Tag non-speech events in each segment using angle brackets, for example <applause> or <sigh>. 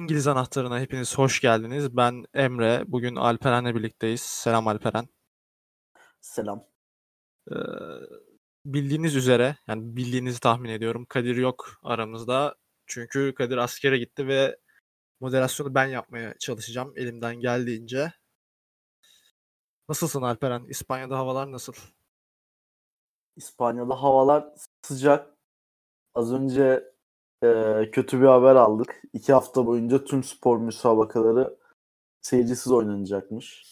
İngiliz anahtarına hepiniz hoş geldiniz. Ben Emre. Bugün Alperen'le birlikteyiz. Selam Alperen. Selam. Ee, bildiğiniz üzere, yani bildiğinizi tahmin ediyorum. Kadir yok aramızda. Çünkü Kadir askere gitti ve moderasyonu ben yapmaya çalışacağım elimden geldiğince. Nasılsın Alperen? İspanya'da havalar nasıl? İspanya'da havalar sıcak. Az önce e, kötü bir haber aldık. İki hafta boyunca tüm spor müsabakaları seyircisiz oynanacakmış.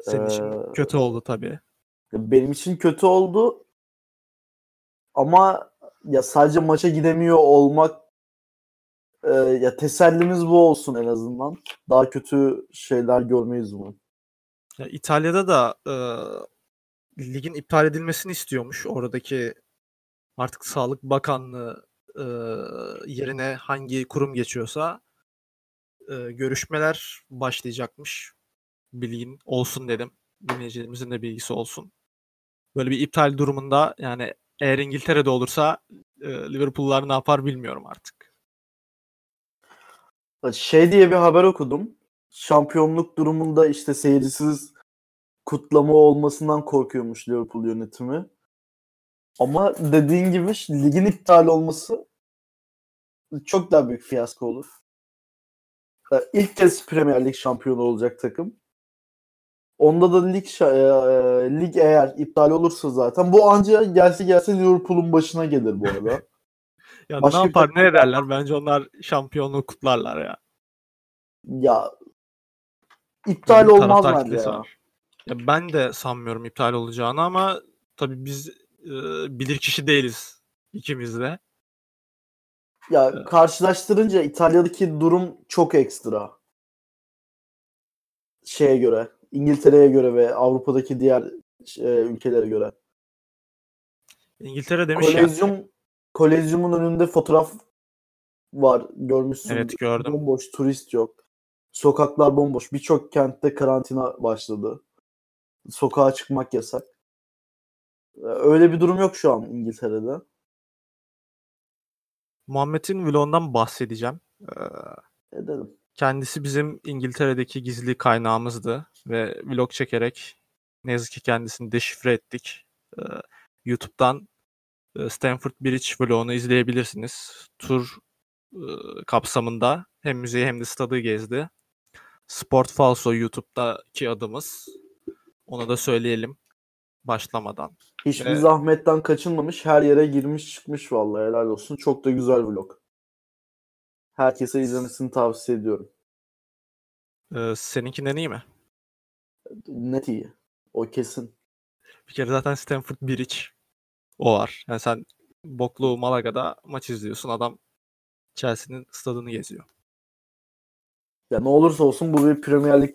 Senin için Ee, kötü oldu tabii. Benim için kötü oldu. Ama ya sadece maça gidemiyor olmak e, ya tesellimiz bu olsun en azından. Daha kötü şeyler görmeyiz umarım. Ya İtalya'da da e, ligin iptal edilmesini istiyormuş. Oradaki artık Sağlık Bakanlığı e, yerine hangi kurum geçiyorsa e, görüşmeler başlayacakmış. Bilgin olsun dedim. Dinleyicilerimizin de bilgisi olsun. Böyle bir iptal durumunda yani eğer İngiltere'de olursa e, Liverpool'lar ne yapar bilmiyorum artık. Şey diye bir haber okudum. Şampiyonluk durumunda işte seyircisiz kutlama olmasından korkuyormuş Liverpool yönetimi. Ama dediğin gibi ligin iptal olması çok daha büyük fiyasko olur. İlk kez Premier Lig şampiyonu olacak takım. Onda da lig şa- e, lig eğer iptal olursa zaten bu anca gelse gelse Liverpool'un başına gelir bu arada. <laughs> Ya Başka ne yapar ne ederler bence onlar şampiyonluğu kutlarlar ya. ya iptal Büyük olmaz bence ya. var. Ya ben de sanmıyorum iptal olacağını ama tabii biz e, bilir kişi değiliz ikimiz de. Ya karşılaştırınca İtalya'daki durum çok ekstra. Şeye göre, İngiltere'ye göre ve Avrupa'daki diğer e, ülkelere göre. İngiltere demiş ya. Kolezyum Kolezyumun önünde fotoğraf var. Görmüşsün. Evet gördüm. Bomboş, turist yok. Sokaklar bomboş. Birçok kentte karantina başladı. Sokağa çıkmak yasak. Öyle bir durum yok şu an İngiltere'de. Muhammed'in vlogundan bahsedeceğim. Ee, Edelim. Kendisi bizim İngiltere'deki gizli kaynağımızdı ve vlog çekerek ne yazık ki kendisini deşifre ettik. Ee, YouTube'dan e, Stanford Bridge vlogunu izleyebilirsiniz. Tur e, kapsamında hem müzeyi hem de stadı gezdi. Sport Falso YouTube'daki adımız. Onu da söyleyelim başlamadan. Hiçbir Ve- zahmetten kaçınmamış. Her yere girmiş çıkmış vallahi helal olsun. Çok da güzel vlog. Herkese izlemesini tavsiye ediyorum. Ee, seninkinden iyi mi? Net iyi. O kesin. Bir kere zaten Stanford Bridge o var. Yani sen boklu Malaga'da maç izliyorsun. Adam Chelsea'nin stadını geziyor. Ya ne olursa olsun bu bir Premier Lig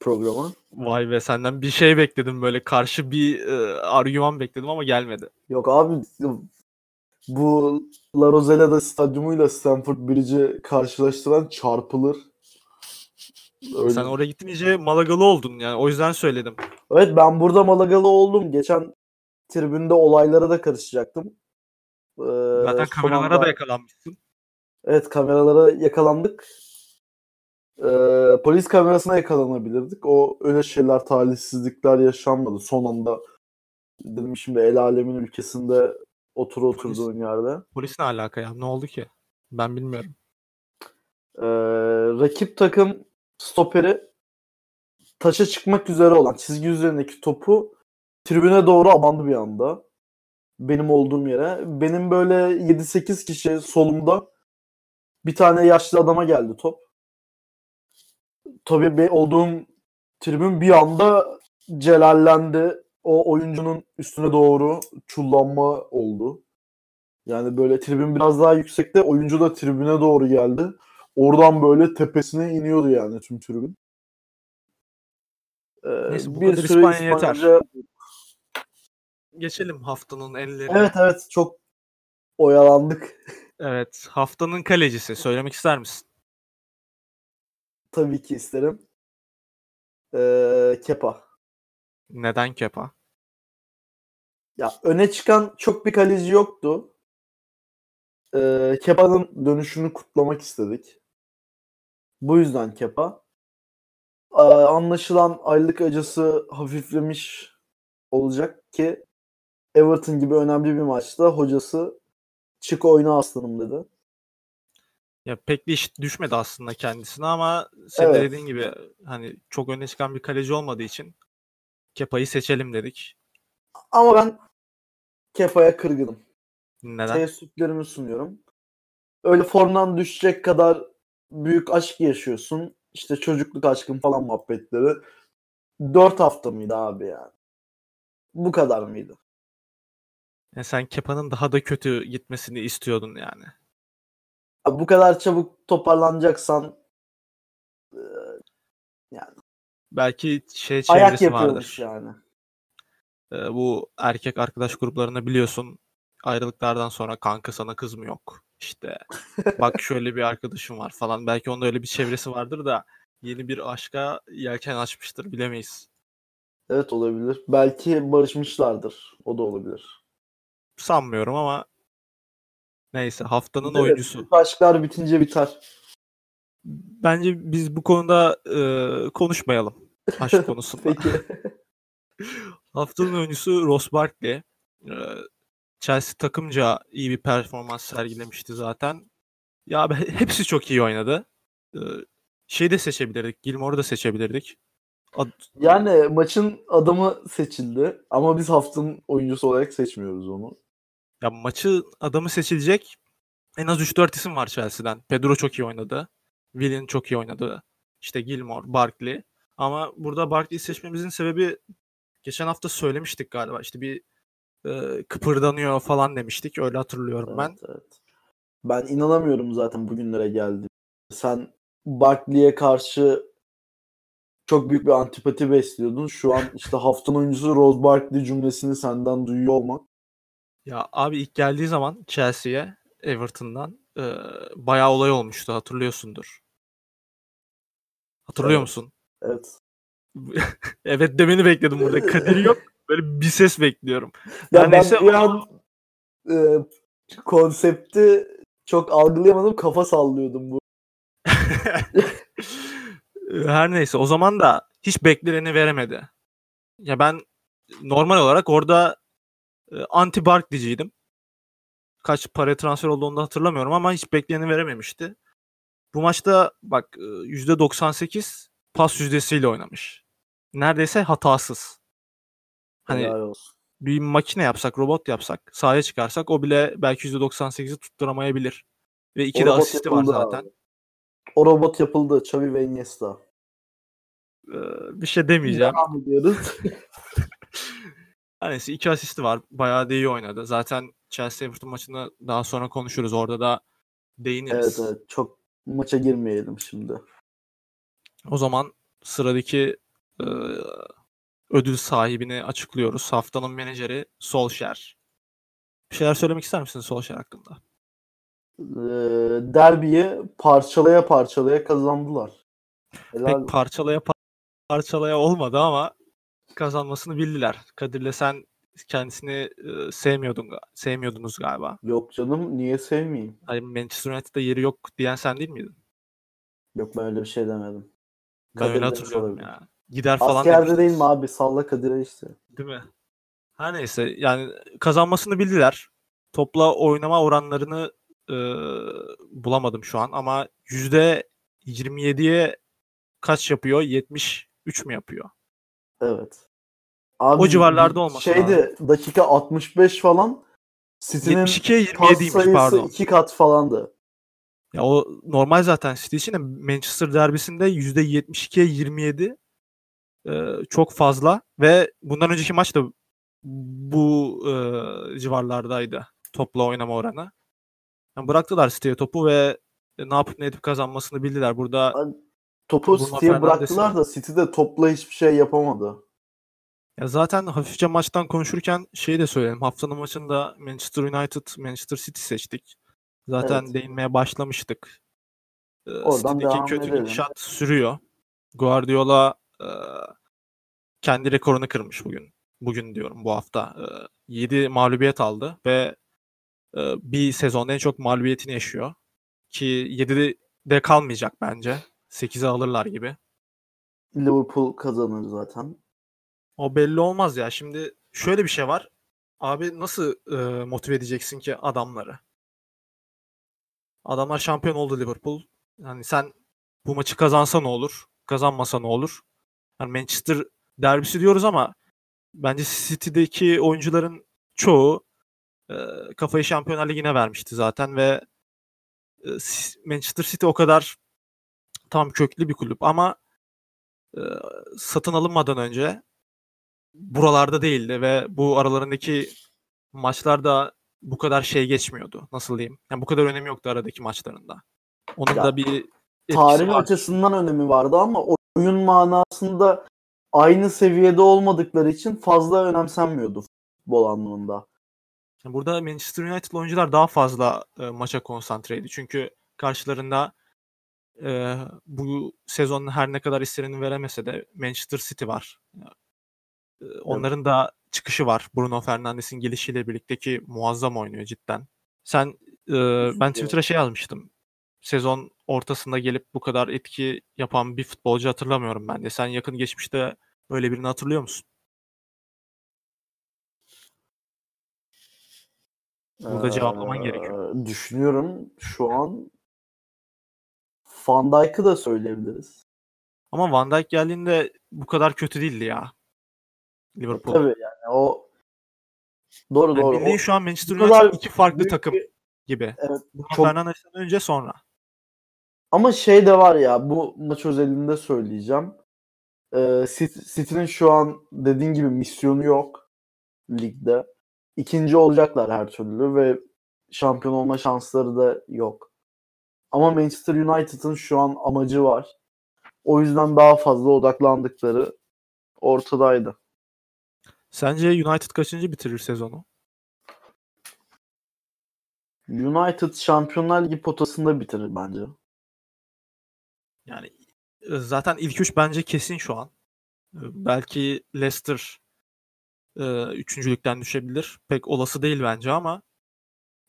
programı. Vay be senden bir şey bekledim böyle karşı bir e, argüman bekledim ama gelmedi. Yok abi bu La Rosaleda stadyumuyla Stamford Bridge'i karşılaştıran çarpılır. Öyle. Sen oraya gittin iyice Malagalı oldun yani o yüzden söyledim. Evet ben burada Malagalı oldum. Geçen tribünde olaylara da karışacaktım. Ee, Zaten kameralara anda- da yakalanmışsın. Evet kameralara yakalandık. Ee, polis kamerasına yakalanabilirdik. O öyle şeyler, talihsizlikler yaşanmadı. Son anda dedim şimdi el alemin ülkesinde otur oturduğun yerde. Polis ne alaka ya? Ne oldu ki? Ben bilmiyorum. Ee, rakip takım stoperi taça çıkmak üzere olan çizgi üzerindeki topu tribüne doğru abandı bir anda. Benim olduğum yere. Benim böyle 7-8 kişi solumda bir tane yaşlı adama geldi top. Tabii olduğum tribün bir anda celallendi. O oyuncunun üstüne doğru çullanma oldu. Yani böyle tribün biraz daha yüksekte oyuncu da tribüne doğru geldi. Oradan böyle tepesine iniyordu yani tüm tribün. Ee, Neyse, bu bir kadar İspanya yeter. İspanyolca Geçelim haftanın enleri. Evet evet çok oyalandık. Evet, haftanın kalecisi. Söylemek ister misin? Tabii ki isterim. Ee, Kepa. Neden Kepa? Ya öne çıkan çok bir kaleci yoktu. e, Kepa'nın dönüşünü kutlamak istedik. Bu yüzden Kepa. E, anlaşılan aylık acısı hafiflemiş olacak ki Everton gibi önemli bir maçta hocası çık oyna aslanım dedi. Ya pek bir iş düşmedi aslında kendisine ama senin de Evet. dediğin gibi hani çok öne çıkan bir kaleci olmadığı için Kepa'yı seçelim dedik. Ama ben Kepa'ya kırgınım. Neden? Teessüplerimi sunuyorum. Öyle formdan düşecek kadar büyük aşk yaşıyorsun. İşte çocukluk aşkın falan muhabbetleri. Dört hafta mıydı abi yani? Bu kadar mıydı? Yani sen Kepa'nın daha da kötü gitmesini istiyordun yani. Bu kadar çabuk toparlanacaksan e, Belki şey ayak çevresi yapıyormuş vardır. yani. Ee, bu erkek arkadaş gruplarını biliyorsun. Ayrılıklardan sonra kanka sana kız mı yok? İşte <laughs> bak şöyle bir arkadaşım var falan. Belki onda öyle bir çevresi vardır da yeni bir aşka yelken açmıştır bilemeyiz. Evet olabilir. Belki barışmışlardır. O da olabilir. Sanmıyorum ama neyse haftanın Evet, oyuncusu. büyük aşklar bitince biter. Bence biz bu konuda e, konuşmayalım. Aşk <laughs> konusunda. Peki. Haftanın oyuncusu Ross Barkley. Ee, Chelsea takımca iyi bir performans sergilemişti zaten. Ya hepsi çok iyi oynadı. Ee, Şey de seçebilirdik. Gilmore'u da seçebilirdik. Ad- Yani maçın adamı seçildi ama biz haftanın oyuncusu olarak seçmiyoruz onu. Ya maçı adamı seçilecek en az 3-4 isim var Chelsea'den. Pedro çok iyi oynadı. Willian çok iyi oynadı. İşte Gilmore, Barkley. Ama burada Barkley'i seçmemizin sebebi geçen hafta söylemiştik galiba. İşte bir e, kıpırdanıyor falan demiştik. Öyle hatırlıyorum ben. Evet, evet. Ben inanamıyorum zaten bugünlere geldi. Sen Barkley'e karşı çok büyük bir antipati besliyordun. Şu an işte haftanın oyuncusu Rose Barkley cümlesini senden duyuyor olmak. Ya abi ilk geldiği zaman Chelsea'ye Everton'dan e, bayağı olay olmuştu hatırlıyorsundur. Hatırlıyor Evet. musun? Evet. <laughs> evet demeni bekledim burada. Kadir yok. Böyle bir ses bekliyorum. Ya Her ben neyse bir an e, konsepti çok algılayamadım. Kafa sallıyordum bu. <laughs> Her neyse o zaman da hiç bekleneni veremedi. Ya ben normal olarak orada anti Barkley'ciydim. Kaç para transfer olduğunu hatırlamıyorum ama hiç bekleneni verememişti. Bu maçta bak e, %98 pas yüzdesiyle oynamış. Neredeyse hatasız. Hani bir makine yapsak, robot yapsak, sahaya çıkarsak o bile belki %98'i tutturamayabilir. Ve iki O de asisti var zaten. abi. O robot yapıldı. Xavi ve Iniesta. Ee, bir şey demeyeceğim. Devam ediyoruz. <laughs> Her neyse iki asisti var. Bayağı da iyi oynadı. Zaten Chelsea Everton maçını daha sonra konuşuruz. Orada da değiniriz. evet evet. Çok maça girmeyelim şimdi. O zaman sıradaki e, ödül sahibini açıklıyoruz. Haftanın menajeri Solskjaer. Bir şeyler söylemek ister misiniz Solskjaer hakkında? Ee, derbiyi parçalaya parçalaya kazandılar. Helal. Pek parçalaya par- parçalaya olmadı ama kazanmasını bildiler. Kadir'le sen kendisini sevmiyordun sevmiyordunuz galiba. Yok canım niye sevmeyeyim? Hani Manchester United'da yeri yok diyen sen değil miydin? Yok ben öyle bir şey demedim. Ben Kadir öyle demiş hatırlıyorum ya. Gider falan Askerde değil demiştiniz. mi abi? Salla Kadir'e işte. Değil mi? Her neyse yani kazanmasını bildiler. Topla oynama oranlarını e, bulamadım şu an ama yüzde 27'ye kaç yapıyor? 73 mü yapıyor? Evet. Abi O civarlarda olması Şeydi dakika 65 falan City'nin 72'ye pas 27'ymiş sayısı pardon. iki kat falandı. Ya o normal zaten City için de Manchester derbisinde %72'ye 27 e, çok fazla ve bundan önceki maç da bu e, civarlardaydı topla oynama oranı. Yani bıraktılar City'ye topu ve ne yapıp ne edip kazanmasını bildiler. Burada Topu Bruno City'ye bıraktılar da City de topla hiçbir şey yapamadı. ya zaten hafifçe maçtan konuşurken şeyi de söyleyelim. Haftanın maçında Manchester United, Manchester City seçtik. Zaten Evet. değinmeye başlamıştık. Ee, Oradan City'deki kötü edelim. gidişat sürüyor. Guardiola e, kendi rekorunu kırmış bugün. Bugün diyorum bu hafta. 7 mağlubiyet aldı ve e, bir sezonda en çok mağlubiyetini yaşıyor. Ki 7'de kalmayacak bence. 8'e alırlar gibi. Liverpool kazanır zaten. O belli olmaz ya. Şimdi şöyle bir şey var. Abi nasıl e, motive edeceksin ki adamları? Adamlar şampiyon oldu Liverpool. Yani sen bu maçı kazansa ne olur? Kazanmasa ne olur? Yani Manchester derbisi diyoruz ama bence City'deki oyuncuların çoğu e, kafayı Şampiyonlar Ligi'ne vermişti zaten ve e, Manchester City o kadar tam köklü bir kulüp ama e, satın alınmadan önce buralarda değildi ve bu aralarındaki maçlarda bu kadar şey geçmiyordu. Nasıl diyeyim? Yani bu kadar önemi yoktu aradaki maçlarında. Onun Ya, da bir Tarih var. açısından önemi vardı ama oyun manasında aynı seviyede olmadıkları için fazla önemsenmiyordu futbol anlamında. Yani burada Manchester United oyuncular daha fazla e, maça konsantreydi. Çünkü karşılarında e, bu sezonun her ne kadar istediğini veremese de Manchester City var. E, onların da çıkışı var. Bruno Fernandes'in gelişiyle birlikte ki muazzam oynuyor cidden. Sen e, ben. Twitter'a şey yazmıştım. Sezon ortasında gelip bu kadar etki yapan bir futbolcu hatırlamıyorum ben de. Sen yakın geçmişte öyle birini hatırlıyor musun? Burada cevaplaman gerekiyor. Ee, Düşünüyorum şu an Van Dijk'ı da söyleyebiliriz. Ama Van Dijk geldiğinde bu kadar kötü değildi ya. Liverpool. Tabii yani o doğru Yani doğru. bildiğin O şu an Manchester United iki farklı takım bir- gibi. evet, çok- Fernandes'ten önce sonra. Ama şey de var ya bu maç özelinde söyleyeceğim. Ee, City- City'nin şu an dediğin gibi misyonu yok ligde. İkinci olacaklar her türlü ve şampiyon olma şansları da yok. Ama Manchester United'ın şu an amacı var. O yüzden daha fazla odaklandıkları ortadaydı. Sence United kaçıncı bitirir sezonu? United Şampiyonlar Ligi potasında bitirir bence. Yani e, zaten ilk üç bence kesin şu an. E, Belki Leicester e, üçüncülükten düşebilir. Pek olası değil bence ama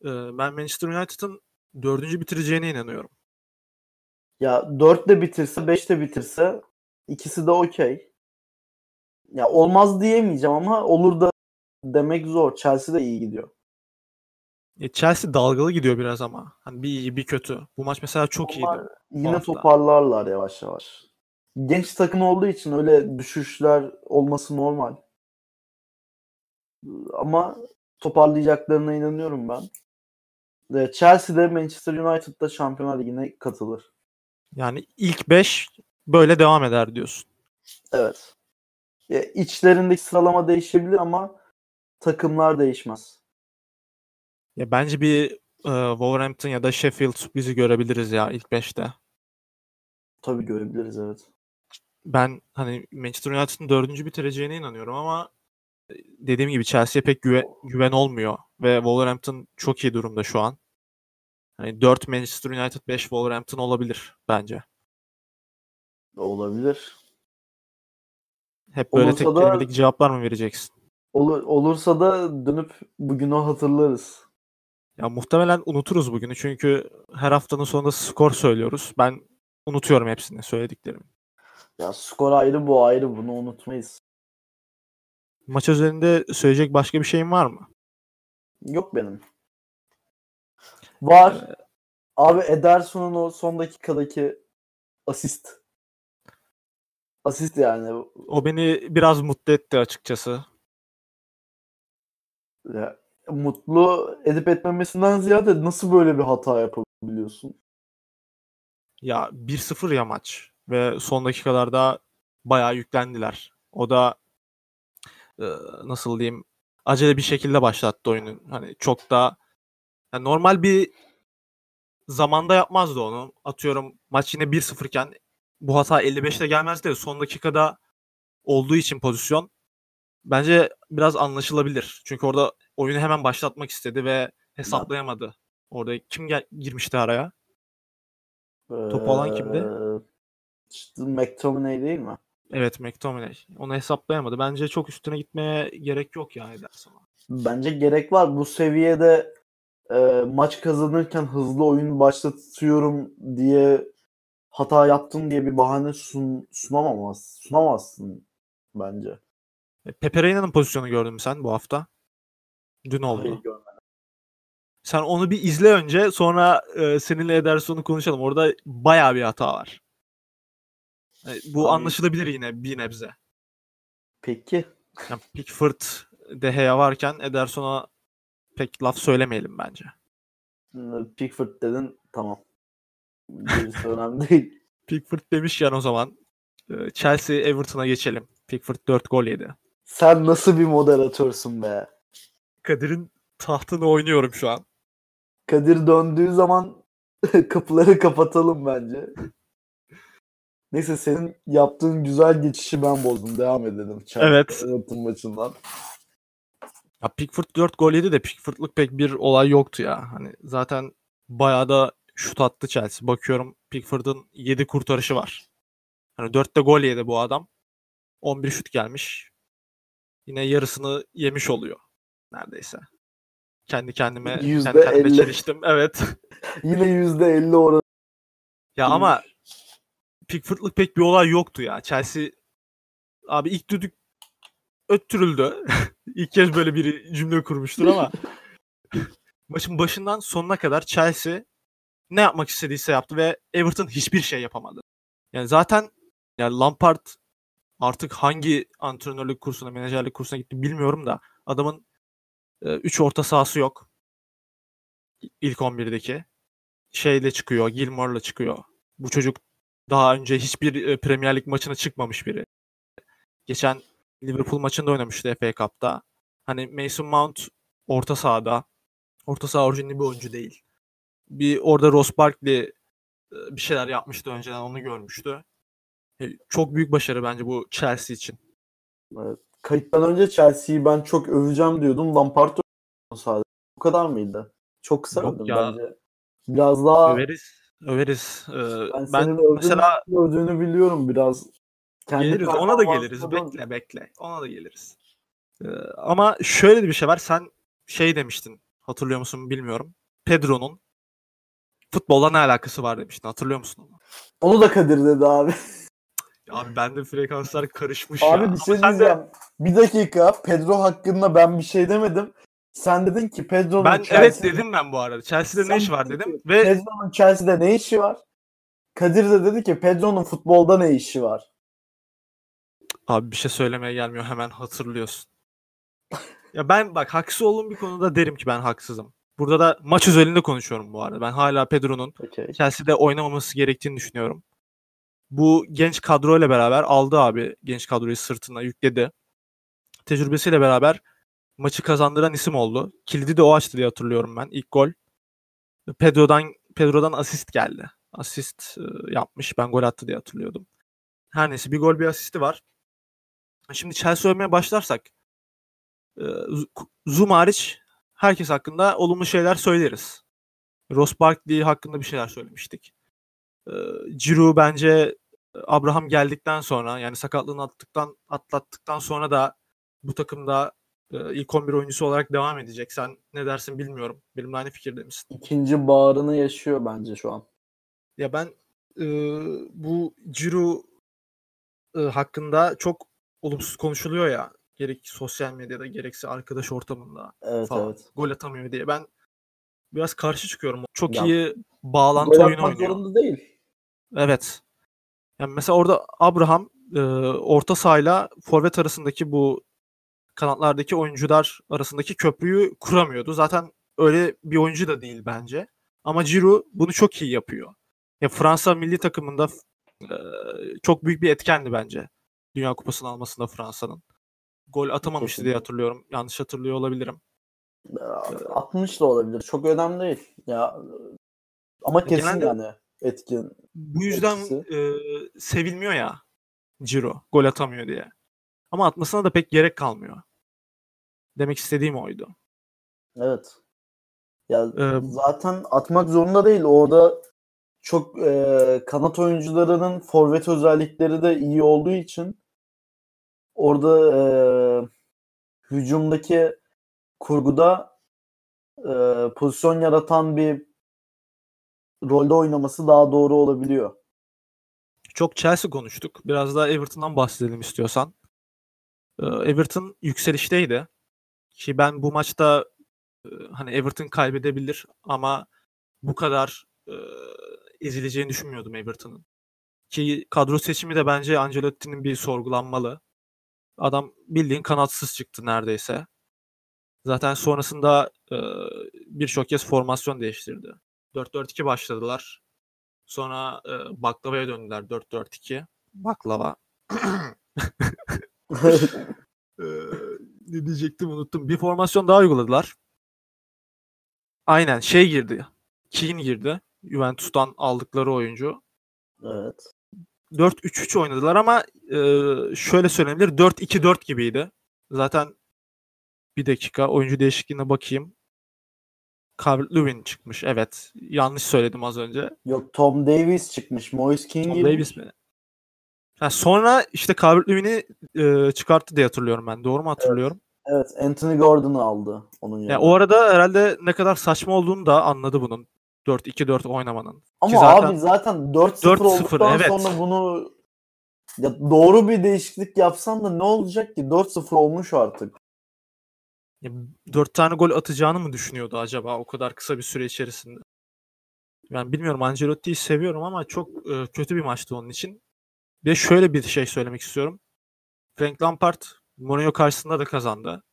e, ben Manchester United'ın dördüncü bitireceğine inanıyorum. Ya 4 de bitirse 5 de bitirse ikisi de okey. Ya olmaz diyemeyeceğim ama olur da demek zor. Chelsea de iyi gidiyor. E, Chelsea dalgalı gidiyor biraz ama. Hani bir iyi bir kötü. Bu maç mesela çok Onlar iyiydi. Yine toparlarlar yavaş yavaş. Genç takım olduğu için öyle düşüşler olması normal. Ama toparlayacaklarına inanıyorum ben. Ve Chelsea'de Manchester United'da Şampiyonlar Ligi'ne katılır. Yani ilk 5 böyle devam eder diyorsun. Evet. Ya içlerindeki sıralama değişebilir ama takımlar değişmez. Ya bence bir e, Wolverhampton ya da Sheffield sürprizi görebiliriz ya ilk 5'te. Tabii görebiliriz evet. Ben hani Manchester United'ın dördüncü bitireceğine inanıyorum ama dediğim gibi Chelsea'ye pek güven, güven olmuyor ve Wolverhampton çok iyi durumda şu an. Hani 4 Manchester United 5 Wolverhampton olabilir bence. Olabilir. Hep böyle Olursa tek da- kelimelik cevaplar mı vereceksin? Olur, olursa da dönüp bugünü hatırlarız. Ya muhtemelen unuturuz bugünü çünkü her haftanın sonunda skor söylüyoruz. Ben unutuyorum hepsini söylediklerimi. Ya skor ayrı bu ayrı bunu unutmayız. Maç üzerinde söyleyecek başka bir şeyin var mı? Yok benim. Var. Abi Ederson'un o son dakikadaki asist. Asist yani. O beni biraz mutlu etti açıkçası. Ya, mutlu edip etmemesinden ziyade nasıl böyle bir hata yapabiliyorsun? Ya 1-0 ya maç ve son dakikalarda bayağı yüklendiler. O da nasıl diyeyim acele bir şekilde başlattı oyunu. Hani çok da yani normal bir zamanda yapmazdı onu. Atıyorum maç yine 1-0 iken bu hata 55'te gelmezdi de son dakikada olduğu için pozisyon bence biraz anlaşılabilir. Çünkü orada oyunu hemen başlatmak istedi ve hesaplayamadı. Orada kim gel- girmişti araya? Topu alan kimdi? Ee, McTominay değil mi? Evet McTominay. Onu hesaplayamadı. Bence çok üstüne gitmeye gerek yok ya Ederson'a. Bence gerek var. Bu seviyede e, maç kazanırken hızlı oyun başlatıyorum diye hata yaptın diye bir bahane sun, sunamamaz, sunamazsın bence. E, Pepe Reyna'nın pozisyonu gördün mü sen bu hafta? Dün oldu. Hayır, görmedim. Sen onu bir izle önce sonra e, seninle Ederson'u konuşalım. Orada bayağı bir hata var. E, bu Abi- anlaşılabilir yine bir nebze. Peki. Yani Pickford, De Gea varken Ederson'a pek laf söylemeyelim bence. Pickford dedin tamam. Gerisi önemli değil. <laughs> Pickford demişken o zaman e, Chelsea Everton'a geçelim. Pickford 4 gol yedi. Sen nasıl bir moderatörsün be? Kadir'in tahtını oynuyorum şu an. Kadir döndüğü zaman <laughs> kapıları kapatalım bence. Neyse senin yaptığın güzel geçişi ben bozdum. Devam edelim. Chelsea Evet. Everton maçından. Ya Pickford 4 gol yedi de Pickford'lık pek bir olay yoktu ya. Hani zaten bayağı da şut attı Chelsea. Bakıyorum Pickford'ın 7 kurtarışı var. Hani 4'te gol yedi bu adam. 11 şut gelmiş. Yine yarısını yemiş oluyor neredeyse. Kendi kendime kendi kendime elli. çeliştim. Evet. <laughs> Yine %50 oranı. ya ama Pickford'lık pek bir olay yoktu ya. Chelsea abi ilk düdük öttürüldü. <laughs> ilk kez böyle bir cümle kurmuştur ama <laughs> maçın başından sonuna kadar Chelsea ne yapmak istediyse yaptı ve Everton hiçbir şey yapamadı. Yani zaten yani Lampard artık hangi antrenörlük kursuna, menajerlik kursuna gitti bilmiyorum da adamın 3 orta sahası yok. İlk 11'deki. Şeyle çıkıyor, Gilmore'la çıkıyor. Bu çocuk daha önce hiçbir e, Premier Lig maçına çıkmamış biri. Geçen Liverpool maçında oynamıştı FA Cup'ta. Hani Mason Mount orta sahada. Orta saha orijinli bir oyuncu değil. Bir orada Ross Barkley e, bir şeyler yapmıştı önceden onu görmüştü. E, Çok büyük başarı bence bu Chelsea için. Evet. Kayıttan önce Chelsea'yi ben çok öveceğim diyordum. Lampard sadece. Bu kadar mıydı? Çok kısa Yok ya. bence. Biraz daha Överiz. Överiz. Ee, ben, ben senin mesela övdüğünü biliyorum biraz. Kendi geliriz. Ona da geliriz. Bekle bekle. Ona da geliriz. Ee, ama şöyle bir şey var. Sen şey demiştin. Hatırlıyor musun bilmiyorum. Pedro'nun futbolla ne alakası var demiştin. Hatırlıyor musun onu? Onu da Kadir dedi abi. Abi bende frekanslar karışmış Abi ya. bir şey Ama sen de- diyeceğim. Bir dakika Pedro hakkında ben bir şey demedim. Sen dedin ki Pedro'nun ben Chelsea'de- evet dedim ben bu arada. Chelsea'de Sen ne iş var dedim ve Pedro'nun Chelsea'de ne işi var? Kadir de dedi ki Pedro'nun futbolda ne işi var? Abi bir şey söylemeye gelmiyor hemen hatırlıyorsun. ya ben bak haksız olduğum bir konuda derim ki ben haksızım. Burada da maç özelinde konuşuyorum bu arada. Ben hala Pedro'nun Okey. Chelsea'de oynamaması gerektiğini düşünüyorum. Bu genç kadroyla beraber aldı abi genç kadroyu sırtına yükledi. Tecrübesiyle beraber maçı kazandıran isim oldu. Kilidi de o açtı diye hatırlıyorum ben. İlk gol Pedro'dan Pedro'dan asist geldi. Asist e, yapmış. Ben gol attı diye hatırlıyordum. Her neyse bir gol bir asisti var. Şimdi Chelsea övmeye başlarsak e, Zoom hariç herkes hakkında olumlu şeyler söyleriz. Ross Barkley hakkında bir şeyler söylemiştik. E, Giroud bence Abraham geldikten sonra yani sakatlığını attıktan atlattıktan sonra da bu takımda e, ilk 11 oyuncusu olarak devam edecek. Sen ne dersin bilmiyorum. Benimle aynı fikirde misin? İkinci bağrını yaşıyor bence şu an. Ya ben e, bu Giroud e, hakkında çok olumsuz konuşuluyor ya. Gerek sosyal medyada gerekse arkadaş ortamında Evet falan. evet. Gol atamıyor diye. Ben biraz karşı çıkıyorum. Çok Ya, iyi bağlantı oyunu oynuyor. zorunda değil. Evet. Yani mesela orada Abraham e, orta sahayla forvet arasındaki bu kanatlardaki oyuncular arasındaki köprüyü kuramıyordu. Zaten öyle bir oyuncu da değil bence. Ama Giroud bunu çok iyi yapıyor. Ya Fransa milli takımında e, çok büyük bir etkendi bence. Dünya Kupası'nı almasında Fransa'nın. Gol atamamıştı diye hatırlıyorum. Yanlış hatırlıyor olabilirim. Ya, 60 da olabilir. Çok önemli değil. Ya ama kesin genelde- yani etkin. Bu yüzden Etkisi. e, sevilmiyor ya Ciro gol atamıyor diye. Ama atmasına da pek gerek kalmıyor. Demek istediğim oydu. Evet. Ya Ee, zaten atmak zorunda değil. Orada çok e, kanat oyuncularının forvet özellikleri de iyi olduğu için orada e, hücumdaki kurguda e, pozisyon yaratan bir rolde oynaması daha doğru olabiliyor. Çok Chelsea konuştuk. Biraz daha Everton'dan bahsedelim istiyorsan. Ee, Everton yükselişteydi. Ki ben bu maçta e, hani Everton kaybedebilir ama bu kadar e, ezileceğini düşünmüyordum Everton'ın. Ki kadro seçimi de bence Ancelotti'nin bir sorgulanmalı. Adam bildiğin kanatsız çıktı neredeyse. Zaten sonrasında e, birçok kez formasyon değiştirdi. 4-4-2 başladılar. Sonra e, baklavaya döndüler 4-4-2. Baklava. <clears throat> <laughs> Ee, ne diyecektim unuttum. Bir formasyon daha uyguladılar. Aynen şey girdi. Keane girdi. Juventus'tan aldıkları oyuncu. evet. 4-3-3 oynadılar ama e, şöyle söylenebilir 4-2-4 gibiydi. Zaten bir dakika oyuncu değişikliğine bakayım. Calvert-Lewin çıkmış. Evet. Yanlış söyledim az önce. Yok Tom Davis çıkmış. Moise King Tom. Davis mi? Ha, sonra işte Calvert-Lewin'i e, çıkarttı diye hatırlıyorum ben. Doğru mu hatırlıyorum? Evet Anthony Gordon'u aldı onun yerine. Ya o arada herhalde ne kadar saçma olduğunu da anladı bunun. 4-2-4 oynamanın. Ama Ki zaten abi zaten 4-0 4-0, olduktan evet. sonra bunu ya doğru bir değişiklik yapsan da ne olacak ki? 4-0 olmuş artık. ya 4 tane gol atacağını mı düşünüyordu acaba o kadar kısa bir süre içerisinde? Ben bilmiyorum Ancelotti'yi seviyorum ama çok e, kötü bir maçtı onun için. Ve şöyle bir şey söylemek istiyorum. Frank Lampard Mourinho karşısında da kazandı.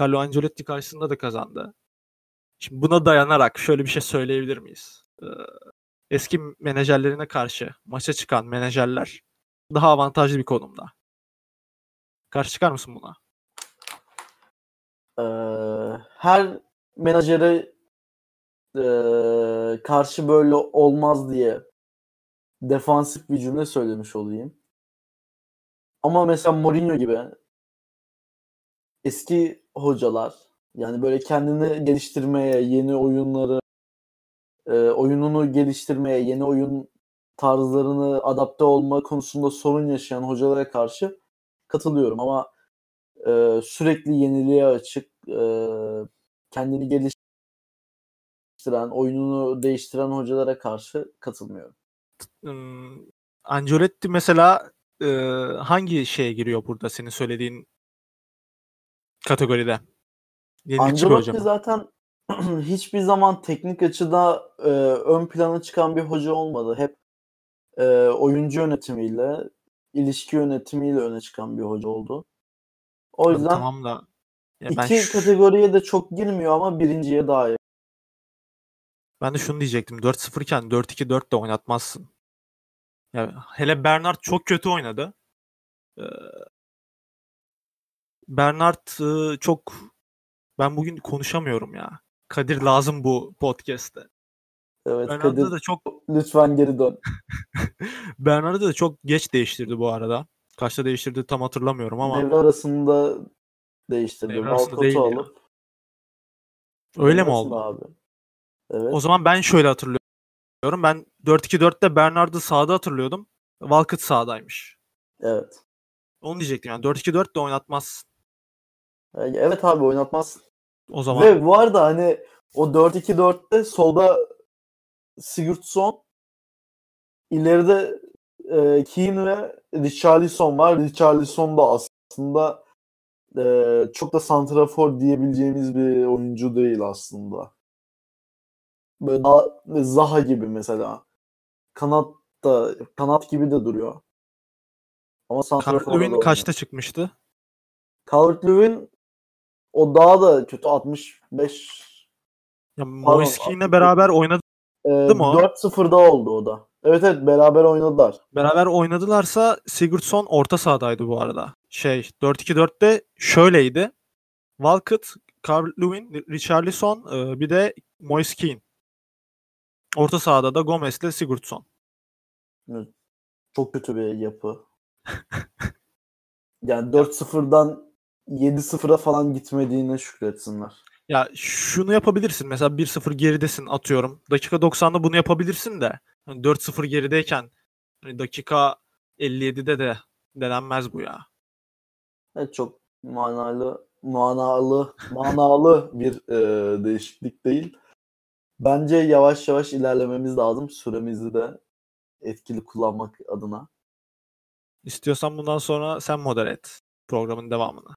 Carlo Ancelotti karşısında da kazandı. Şimdi buna dayanarak şöyle bir şey söyleyebilir miyiz? Ee, eski menajerlerine karşı maça çıkan menajerler daha avantajlı bir konumda. Karşı çıkar mısın buna? Ee, her menajere ee, karşı böyle olmaz diye defansif bir cümle söylemiş olayım. Ama mesela Mourinho gibi eski hocalar yani böyle kendini geliştirmeye, yeni oyunları e, oyununu geliştirmeye, yeni oyun tarzlarını adapte olma konusunda sorun yaşayan hocalara karşı katılıyorum ama e, sürekli yeniliğe açık, e, kendini geliştiren, oyununu değiştiren hocalara karşı katılmıyorum. Ancelotti mesela e, hangi şeye giriyor burada senin söylediğin kategoride? Yenilikçi Ancelotti zaten <clears throat> hiçbir zaman teknik açıda e, ön plana çıkan bir hoca olmadı. Hep e, oyuncu yönetimiyle, ilişki yönetimiyle öne çıkan bir hoca oldu. O yüzden tamam da ya ben iki şu- kategoriye de çok girmiyor ama birinciye daha. Ben de şunu diyecektim. 4-0 iken 4-2-4 de oynatmazsın. Ya hele Bernard çok kötü oynadı. Ee, Bernard e, çok ben bugün konuşamıyorum ya. Kadir lazım bu podcast'te. Evet Bernard'ı Kadir da çok lütfen geri dön. <laughs> Bernard'ı da çok geç değiştirdi bu arada. Kaçta değiştirdi tam hatırlamıyorum ama Devre arasında değiştirdi. Devre arasında değil alıp. öyle Devre mi oldu? Abi. Evet. O zaman ben şöyle hatırlıyorum. Ben 4-2-4'te Bernard'ı sağda hatırlıyordum. Walcott sağdaymış. Evet. Onu diyecektim yani 4-2-4 de oynatmaz E, Evet abi oynatmaz. o zaman. Ve bu arada hani o 4-2-4'te solda Sigurdsson ileride e, Keane ve Richarlison var. Richarlison da aslında e, çok da santrafor diyebileceğimiz bir oyuncu değil aslında. Böyle daha Zaha gibi mesela. Kanat da kanat gibi de duruyor. Ama Calvert-Lewin kaçta çıkmıştı? Calvert-Lewin o daha da kötü 65 Ya 60. beraber oynadı. e, mi o? 4-0'da oldu o da. Evet evet beraber oynadılar. Beraber oynadılarsa Sigurdsson orta sahadaydı bu arada. Şey 4-2-4'te şöyleydi. Walcott, Calvert-Lewin, Richarlison e, bir de Moise Keane. Orta sahada da Gomez'le Sigurdsson. Çok kötü bir yapı. <laughs> Yani 4-0'dan 7-0'a falan gitmediğine şükretsinler. Ya şunu yapabilirsin. Mesela 1-0 geridesin atıyorum. Dakika 90'da bunu yapabilirsin de. Hani 4-0 gerideyken hani dakika 57'de de denenmez bu ya. Evet çok manalı manalı manalı bir e, değişiklik değil. Bence yavaş yavaş ilerlememiz lazım. Süremizi de etkili kullanmak adına. İstiyorsan bundan sonra sen modere et programın devamını.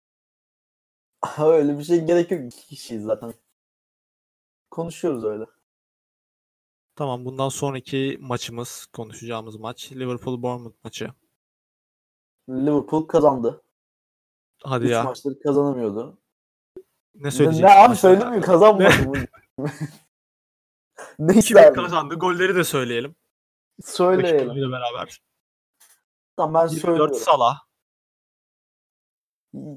Öyle bir şey gerek yok. İki kişiyiz zaten. Konuşuyoruz öyle. Tamam bundan sonraki maçımız, konuşacağımız maç Liverpool Bournemouth maçı. Liverpool kazandı. Hadi Üç ya. maçları kazanamıyordu. Ne söyleyeceksin? ne abi söylemiyor kazanmadı <laughs> mı? <laughs> ne Kim isterdin? kazandı? Golleri de söyleyelim. Söyleyelim. Rakipleriyle beraber. Tamam ben 24 söylüyorum. Salah,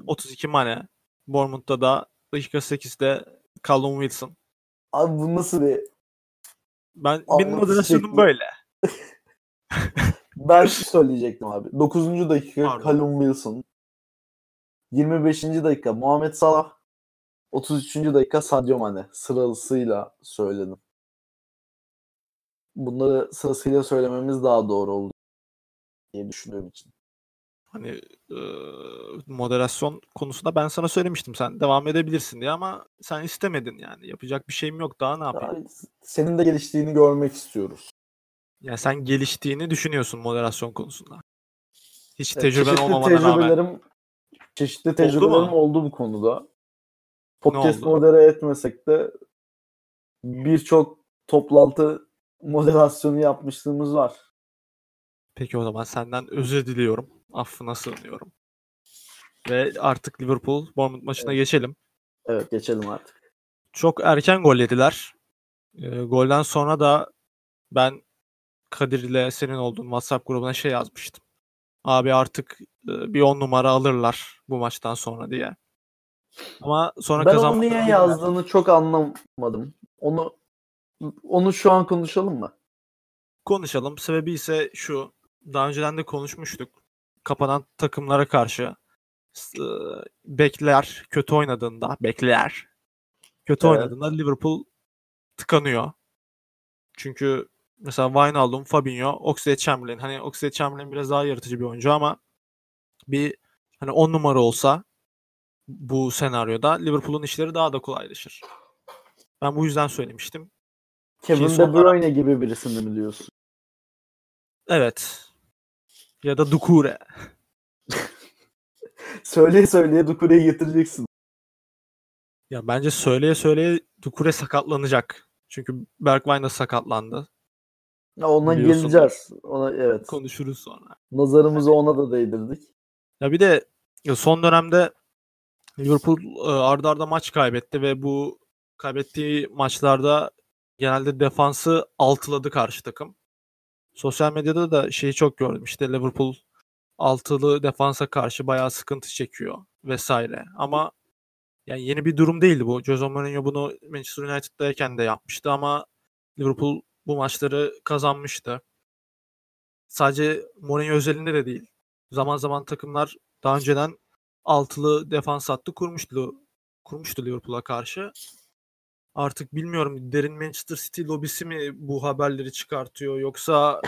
32 Mane. Bournemouth'ta da dakika 8'de Callum Wilson. Abi bu nasıl bir... Ben Anlatış benim moderasyonum böyle. <laughs> Ben şu söyleyecektim abi. 9. dakika Pardon. Callum Wilson. 25. dakika Muhammed Salah. 33. dakika Sadio Mane. Sırasıyla söyledim. Bunları sırasıyla söylememiz daha doğru oldu diye düşündüğüm için. Hani e, moderasyon konusunda ben sana söylemiştim sen devam edebilirsin diye ama sen istemedin yani. Yapacak bir şeyim yok daha ne yapayım? Daha senin de geliştiğini görmek istiyoruz. Yani sen geliştiğini düşünüyorsun moderasyon konusunda. Hiç Evet, tecrüben çeşitli olmamana rağmen. tecrübelerim çeşitli mu? tecrübelerim oldu bu konuda. Podcast oldu? modere etmesek de birçok toplantı moderasyonu yapmışlığımız var. Peki o zaman senden özür diliyorum. Affına sığınıyorum. Ve artık Liverpool Bournemouth maçına geçelim. Evet geçelim artık. Çok erken gol yediler. E, golden sonra da ben Kadir ile senin olduğun WhatsApp grubuna şey yazmıştım. Abi artık e, bir 10 numara alırlar bu maçtan sonra diye. Ama sonra ben onu kazanmadan niye yazdığını çok anlamadım. Onu onu şu an konuşalım mı? Konuşalım. Sebebi ise şu. Daha önceden de konuşmuştuk. Kapanan takımlara karşı e, bekler kötü oynadığında bekler kötü Evet. oynadığında Liverpool tıkanıyor. Çünkü mesela Wijnaldum, Fabinho, Oxlade-Chamberlain hani Oxlade-Chamberlain biraz daha yaratıcı bir oyuncu ama bir hani 10 numara olsa bu senaryoda Liverpool'un işleri daha da kolaylaşır. Ben bu yüzden söylemiştim. Kevin De Bruyne gibi birisini mi diyorsun? Evet. Ya da Dukure. <laughs> Söyleye söyleye Dukure'yi getireceksin. Ya bence söyleye söyleye Dukure sakatlanacak. Çünkü Bergwijn de sakatlandı. Ya ona Biliyorsun. geleceğiz. Ona evet. Konuşuruz sonra. Nazarımızı ona da değdirdik. Ya bir de ya son dönemde Liverpool e, arda arda maç kaybetti ve bu kaybettiği maçlarda genelde defansı altıladı karşı takım. Sosyal medyada da şeyi çok gördüm. İşte Liverpool altılı defansa karşı bayağı sıkıntı çekiyor vesaire. Ama yani yeni bir durum değildi bu. Jose Mourinho bunu Manchester United'dayken de yapmıştı ama Liverpool bu maçları kazanmıştı. Sadece Mourinho özelinde de değil. Zaman zaman takımlar daha önceden altılı defans hattı kurmuştu. Kurmuştu Liverpool'a karşı. Artık bilmiyorum derin Manchester City lobisi mi bu haberleri çıkartıyor yoksa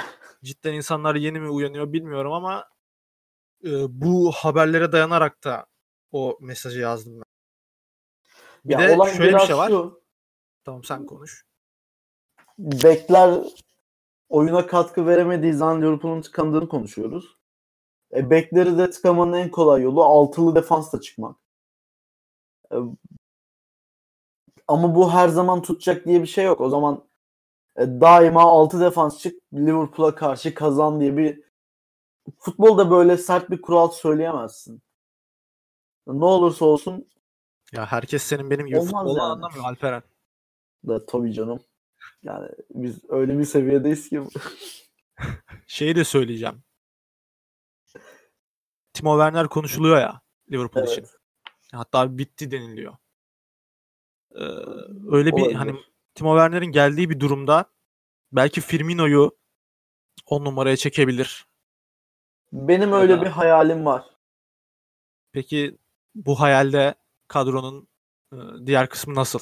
cidden insanlar yeni mi uyanıyor bilmiyorum ama e, bu haberlere dayanarak da o mesajı yazdım ben. Bir Ya de şöyle bir şey var. şu, Tamam sen konuş. bekler oyuna katkı veremediği zaman Liverpool'un tıkandığını konuşuyoruz. E, bekleri de tıkamanın en kolay yolu altılı defansla çıkmak. E, ama bu her zaman tutacak diye bir şey yok. O zaman e, daima altı defans çık Liverpool'a karşı kazan diye bir futbolda böyle sert bir kural söyleyemezsin. Ne olursa olsun Ya herkes senin benim gibi futbolu yani. anlamıyor Alperen. da tabii canım. Yani biz öyle bir seviyedeyiz ki <laughs> Şeyi de söyleyeceğim. Timo Werner konuşuluyor ya Liverpool Evet. için. Hatta bitti deniliyor. Ee, öyle bir Olabilir. hani Timo Werner'in geldiği bir durumda belki Firmino'yu 10 numaraya çekebilir. benim Ya öyle da- bir hayalim var. Peki bu hayalde kadronun e, diğer kısmı nasıl?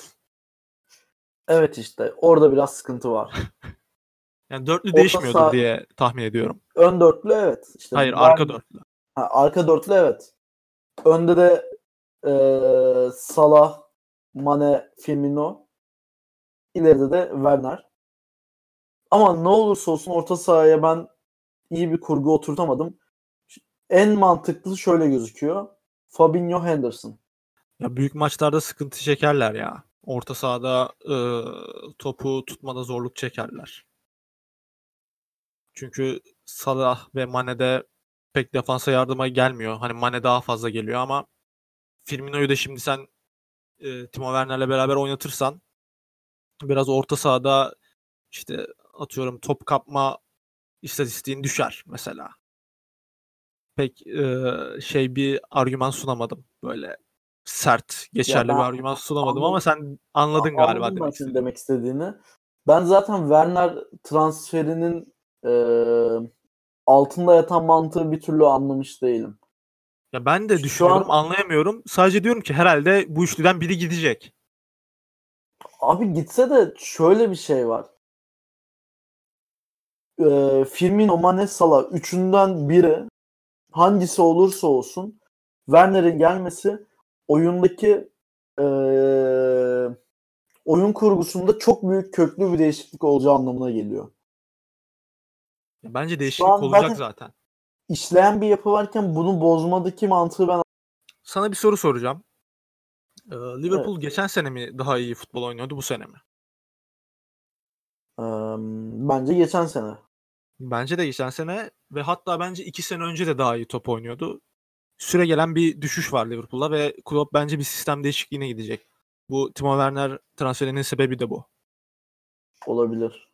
Evet işte orada biraz sıkıntı var. <laughs> Yani dörtlü Orta değişmiyordur saha- diye tahmin ediyorum. Ön dörtlü evet. İşte Hayır ben- arka dörtlü. Ha, arka dörtlü evet. Önde de Ee, Salah, Mane, Firmino. İleride de Werner. Ama ne olursa olsun orta sahaya ben iyi bir kurgu oturtamadım. En mantıklı şöyle gözüküyor. Fabinho Henderson. Ya büyük maçlarda sıkıntı çekerler ya. Orta sahada e, topu tutmada zorluk çekerler. Çünkü Salah ve Mane'de pek defansa yardıma gelmiyor. Hani Mane daha fazla geliyor ama Firmino'yu da şimdi sen e, Timo Werner'le beraber oynatırsan biraz orta sahada işte atıyorum top kapma istatistiğin düşer mesela. Pek e, şey bir argüman sunamadım. Böyle sert, geçerli ben bir argüman sunamadım anladım. ama sen anladın galiba Anladım ben demek senin istediğimi. demek istediğini. Ben zaten Werner transferinin e, altında yatan mantığı bir türlü anlamış değilim. Ya ben de Şu düşünüyorum, an- anlayamıyorum. Sadece diyorum ki herhalde bu üçlüden biri gidecek. Abi gitse de şöyle bir şey var. Ee, Firmino, Mane, Salah üçünden biri hangisi olursa olsun Werner'in gelmesi oyundaki ee, oyun kurgusunda çok büyük köklü bir değişiklik olacağı anlamına geliyor. Bence değişiklik olacak zaten- zaten. İşleyen bir yapı varken bunu bozmadaki mantığı ben Sana bir soru soracağım. Ee, Liverpool geçen sene mi daha iyi futbol oynuyordu bu sene mi? ee, bence geçen sene. Bence de geçen sene ve hatta bence iki sene önce de daha iyi top oynuyordu. Süre gelen bir düşüş var Liverpool'da ve Klopp bence bir sistem değişikliğine gidecek. Bu Timo Werner transferinin sebebi de bu. Olabilir.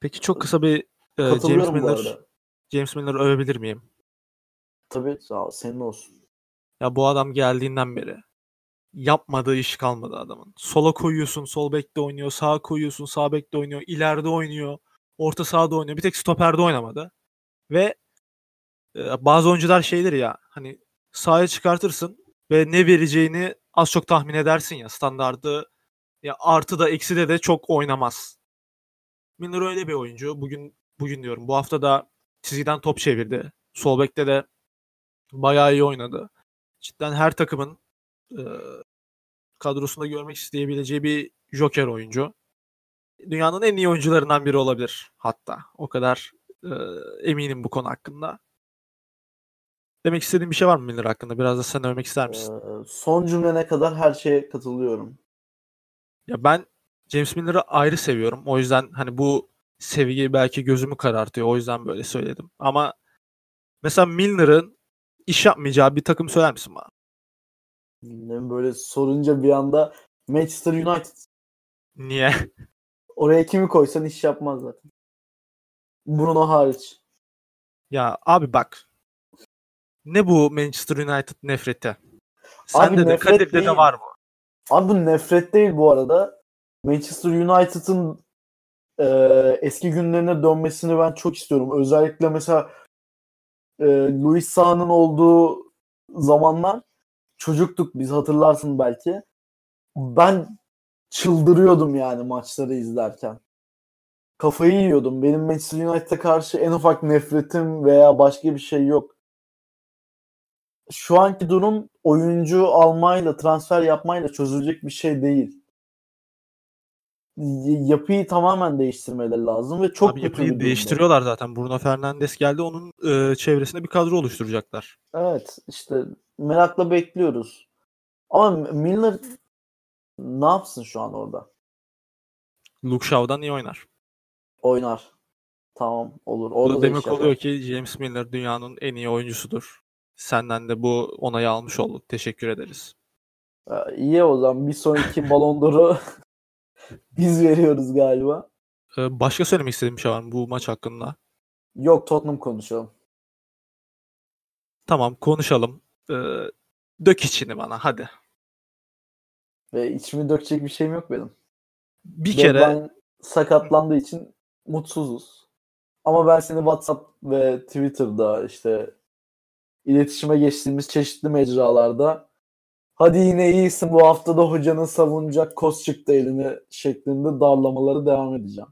Peki çok kısa bir e, James Milner. James Milner'ı övebilir miyim? Tabii sağ ol, senin olsun. Ya bu adam geldiğinden beri yapmadığı iş kalmadı adamın. Sola koyuyorsun, sol bekte oynuyor, sağa koyuyorsun, sağ bekte oynuyor, ileride oynuyor, orta sahada oynuyor. Bir tek stoperde oynamadı. Ve e, bazı oyuncular şeydir ya hani sahaya çıkartırsın ve ne vereceğini az çok tahmin edersin ya standardı ya artı da eksi de de çok oynamaz. Milner öyle bir oyuncu. Bugün bugün diyorum bu hafta da çizgiden top çevirdi. Sol bekte de bayağı iyi oynadı. Cidden her takımın e, kadrosunda görmek isteyebileceği bir joker oyuncu. Dünyanın en iyi oyuncularından biri olabilir hatta. O kadar e, eminim bu konu hakkında. Demek istediğin bir şey var mı Miller hakkında? Biraz da sen övmek ister misin? Ee, son cümlene kadar her şeye katılıyorum. Ya ben James Miller'ı ayrı seviyorum. O yüzden hani bu seviye belki gözümü karartıyor. O yüzden böyle söyledim. Ama mesela Milner'ın iş yapmayacağı bir takım söyler misin bana? Ne Böyle sorunca bir anda Manchester United. Niye? <laughs> Oraya kimi koysan iş yapmaz zaten. Bruno hariç. Ya abi bak. Ne bu Manchester United nefreti? Sende de nefret Kadir'de de var bu. Abi bu nefret değil bu arada. Manchester United'ın e, eski günlerine dönmesini ben çok istiyorum. Özellikle mesela e, Luis Saha'nın olduğu zamanlar çocuktuk biz hatırlarsın belki. Ben çıldırıyordum yani maçları izlerken. Kafayı yiyordum. Benim Manchester United'a karşı en ufak nefretim veya başka bir şey yok. Şu anki durum oyuncu almayla, transfer yapmayla çözülecek bir şey değil. Yapıyı tamamen değiştirmeleri lazım ve çok Abi yapıyı durumda. değiştiriyorlar zaten. Bruno Fernandes geldi. Onun e, çevresinde bir kadro oluşturacaklar. Evet işte merakla bekliyoruz. Ama Milner ne yapsın şu an orada? Luke Shaw'dan iyi oynar. Oynar. Tamam olur. Bu Orada da da demek oluyor ki James Milner dünyanın en iyi oyuncusudur. Senden de bu onayı almış olduk. Teşekkür ederiz. Ee, İyi o zaman bir sonraki Ballon d'Or'u biz veriyoruz galiba. E, başka söylemek istediğim bir şey var mı bu maç hakkında? Yok Tottenham konuşalım. Tamam konuşalım. E, dök içini bana hadi. Ve içimi dökecek bir şeyim yok benim. Bir Ve kere sakatlandığı için mutsuzuz. Ama ben seni WhatsApp ve Twitter'da işte iletişime geçtiğimiz çeşitli mecralarda hadi yine iyisin bu hafta da hocanın savunacak kos çıktı eline şeklinde darlamaları devam edeceğim.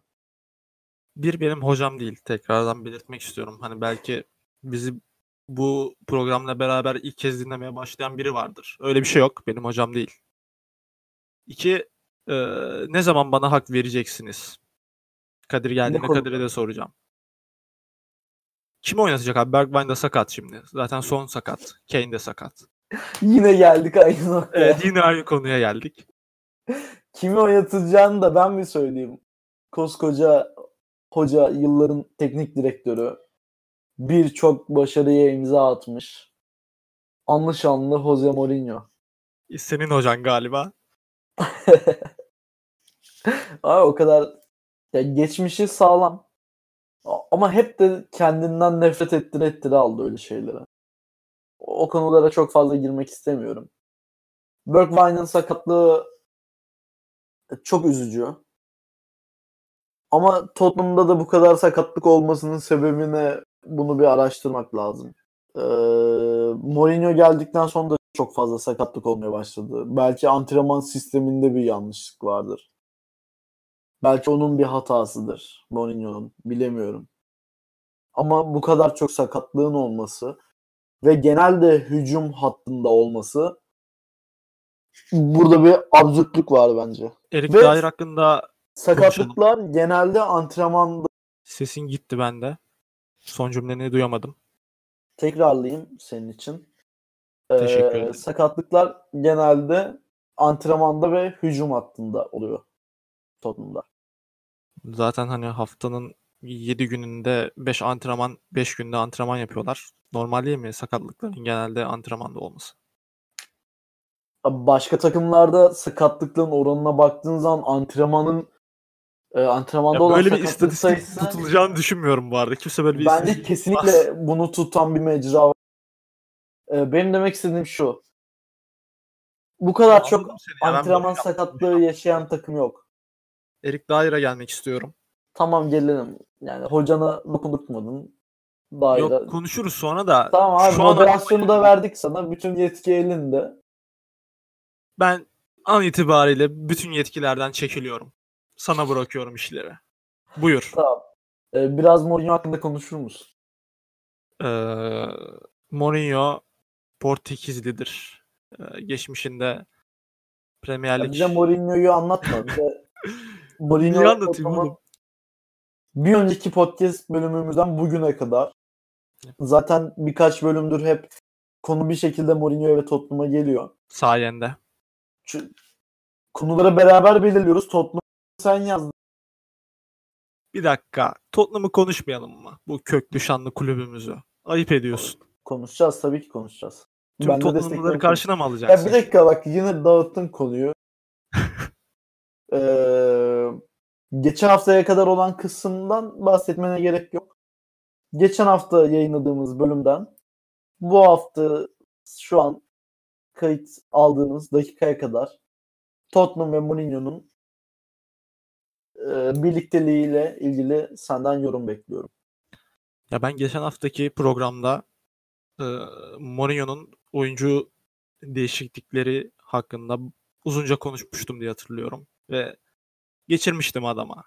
bir benim hocam değil. Tekrardan belirtmek istiyorum. Hani belki bizi bu programla beraber ilk kez dinlemeye başlayan biri vardır. Öyle bir şey yok. Benim hocam değil. İki, e, ne zaman bana hak vereceksiniz? Kadir geldiğinde? Kadir'e de soracağım. Kim oynatacak abi? Bergwijn de sakat şimdi. Zaten son sakat. Kane de sakat. <laughs> Yine geldik aynı noktaya. Evet yine aynı konuya geldik. Kimi oynatacağını da ben mi söyleyeyim? Koskoca hoca, yılların teknik direktörü. Birçok başarıya imza atmış. Anlı şanlı Jose Mourinho. Senin hocan galiba. <laughs> Abi o kadar ya geçmişi sağlam. Ama hep de kendinden nefret ettire ettire aldı öyle şeylere. O konulara çok fazla girmek istemiyorum. Bergwijn'in sakatlığı çok üzücü. Ama Tottenham'da da bu kadar sakatlık olmasının sebebini bunu bir araştırmak lazım. Ee, Mourinho geldikten sonra da çok fazla sakatlık olmaya başladı. Belki antrenman sisteminde bir yanlışlık vardır. Belki onun bir hatasıdır Mourinho'nun. Bilemiyorum. Ama bu kadar çok sakatlığın olması ve genelde hücum hattında olması burada bir absürtlük var bence. Erik Ve- Dyer hakkında Sakatlıklar genelde antrenmanda sesin gitti bende. Son cümleni duyamadım. tekrarlayayım senin için. Teşekkür Ee, ederim. sakatlıklar genelde antrenmanda ve hücum hattında oluyor Tottenham'da. Zaten hani haftanın 7 gününde 5 antrenman, 5 günde antrenman yapıyorlar. Normal değil mi sakatlıkların genelde antrenmanda olması? Başka takımlarda sakatlıkların oranına baktığın zaman antrenmanın e, antrenmanda Ya olan böyle bir istatistik sayısı tutulacağını düşünmüyorum bu arada. Kimse böyle bir bence kesinlikle bunu tutan bir mecra var. E, benim demek istediğim şu. Bu kadar çok Anladım seni ya, ben antrenman sakatlığı yaşayan takım yok. Erik Dyer'a gelmek istiyorum. Tamam gelelim. Yani hocana dokundurtmadın. Daire. Yok konuşuruz sonra da Tamam abi şu an moderasyonu da verdik sana. Bütün yetki elinde. ben an itibariyle bütün yetkilerden çekiliyorum. Sana bırakıyorum işleri. Buyur. Tamam. Ee, biraz Mourinho hakkında konuşur musun? Ee, Mourinho Portekizlidir. Ee, geçmişinde Premier Ya Lig bize Mourinho'yu anlatma. Bize <laughs> Mourinho Niye anlatayım oğlum? Bir önceki podcast bölümümüzden bugüne kadar zaten birkaç bölümdür hep konu bir şekilde Mourinho ve Tottenham'a geliyor. sayende. Şu, konuları beraber belirliyoruz. Tottenham sen yazdın. Bir dakika. Tottenham'ı konuşmayalım mı? Bu köklü şanlı kulübümüzü. Ayıp ediyorsun. Konuşacağız tabii ki konuşacağız. Tüm Ben de Tottenham'ları desteklerim karşına mı Ya alacaksın? bir dakika bak yine dağıttın konuyu. <laughs> Ee, geçen haftaya kadar olan kısımdan bahsetmene gerek yok. Geçen hafta yayınladığımız bölümden bu hafta şu an kayıt aldığımız dakikaya kadar Tottenham ve Mourinho'nun e, birlikteliğiyle ilgili senden yorum bekliyorum. Ya ben geçen haftaki programda e, Mourinho'nun oyuncu değişiklikleri hakkında uzunca konuşmuştum diye hatırlıyorum. Ve geçirmiştim adama.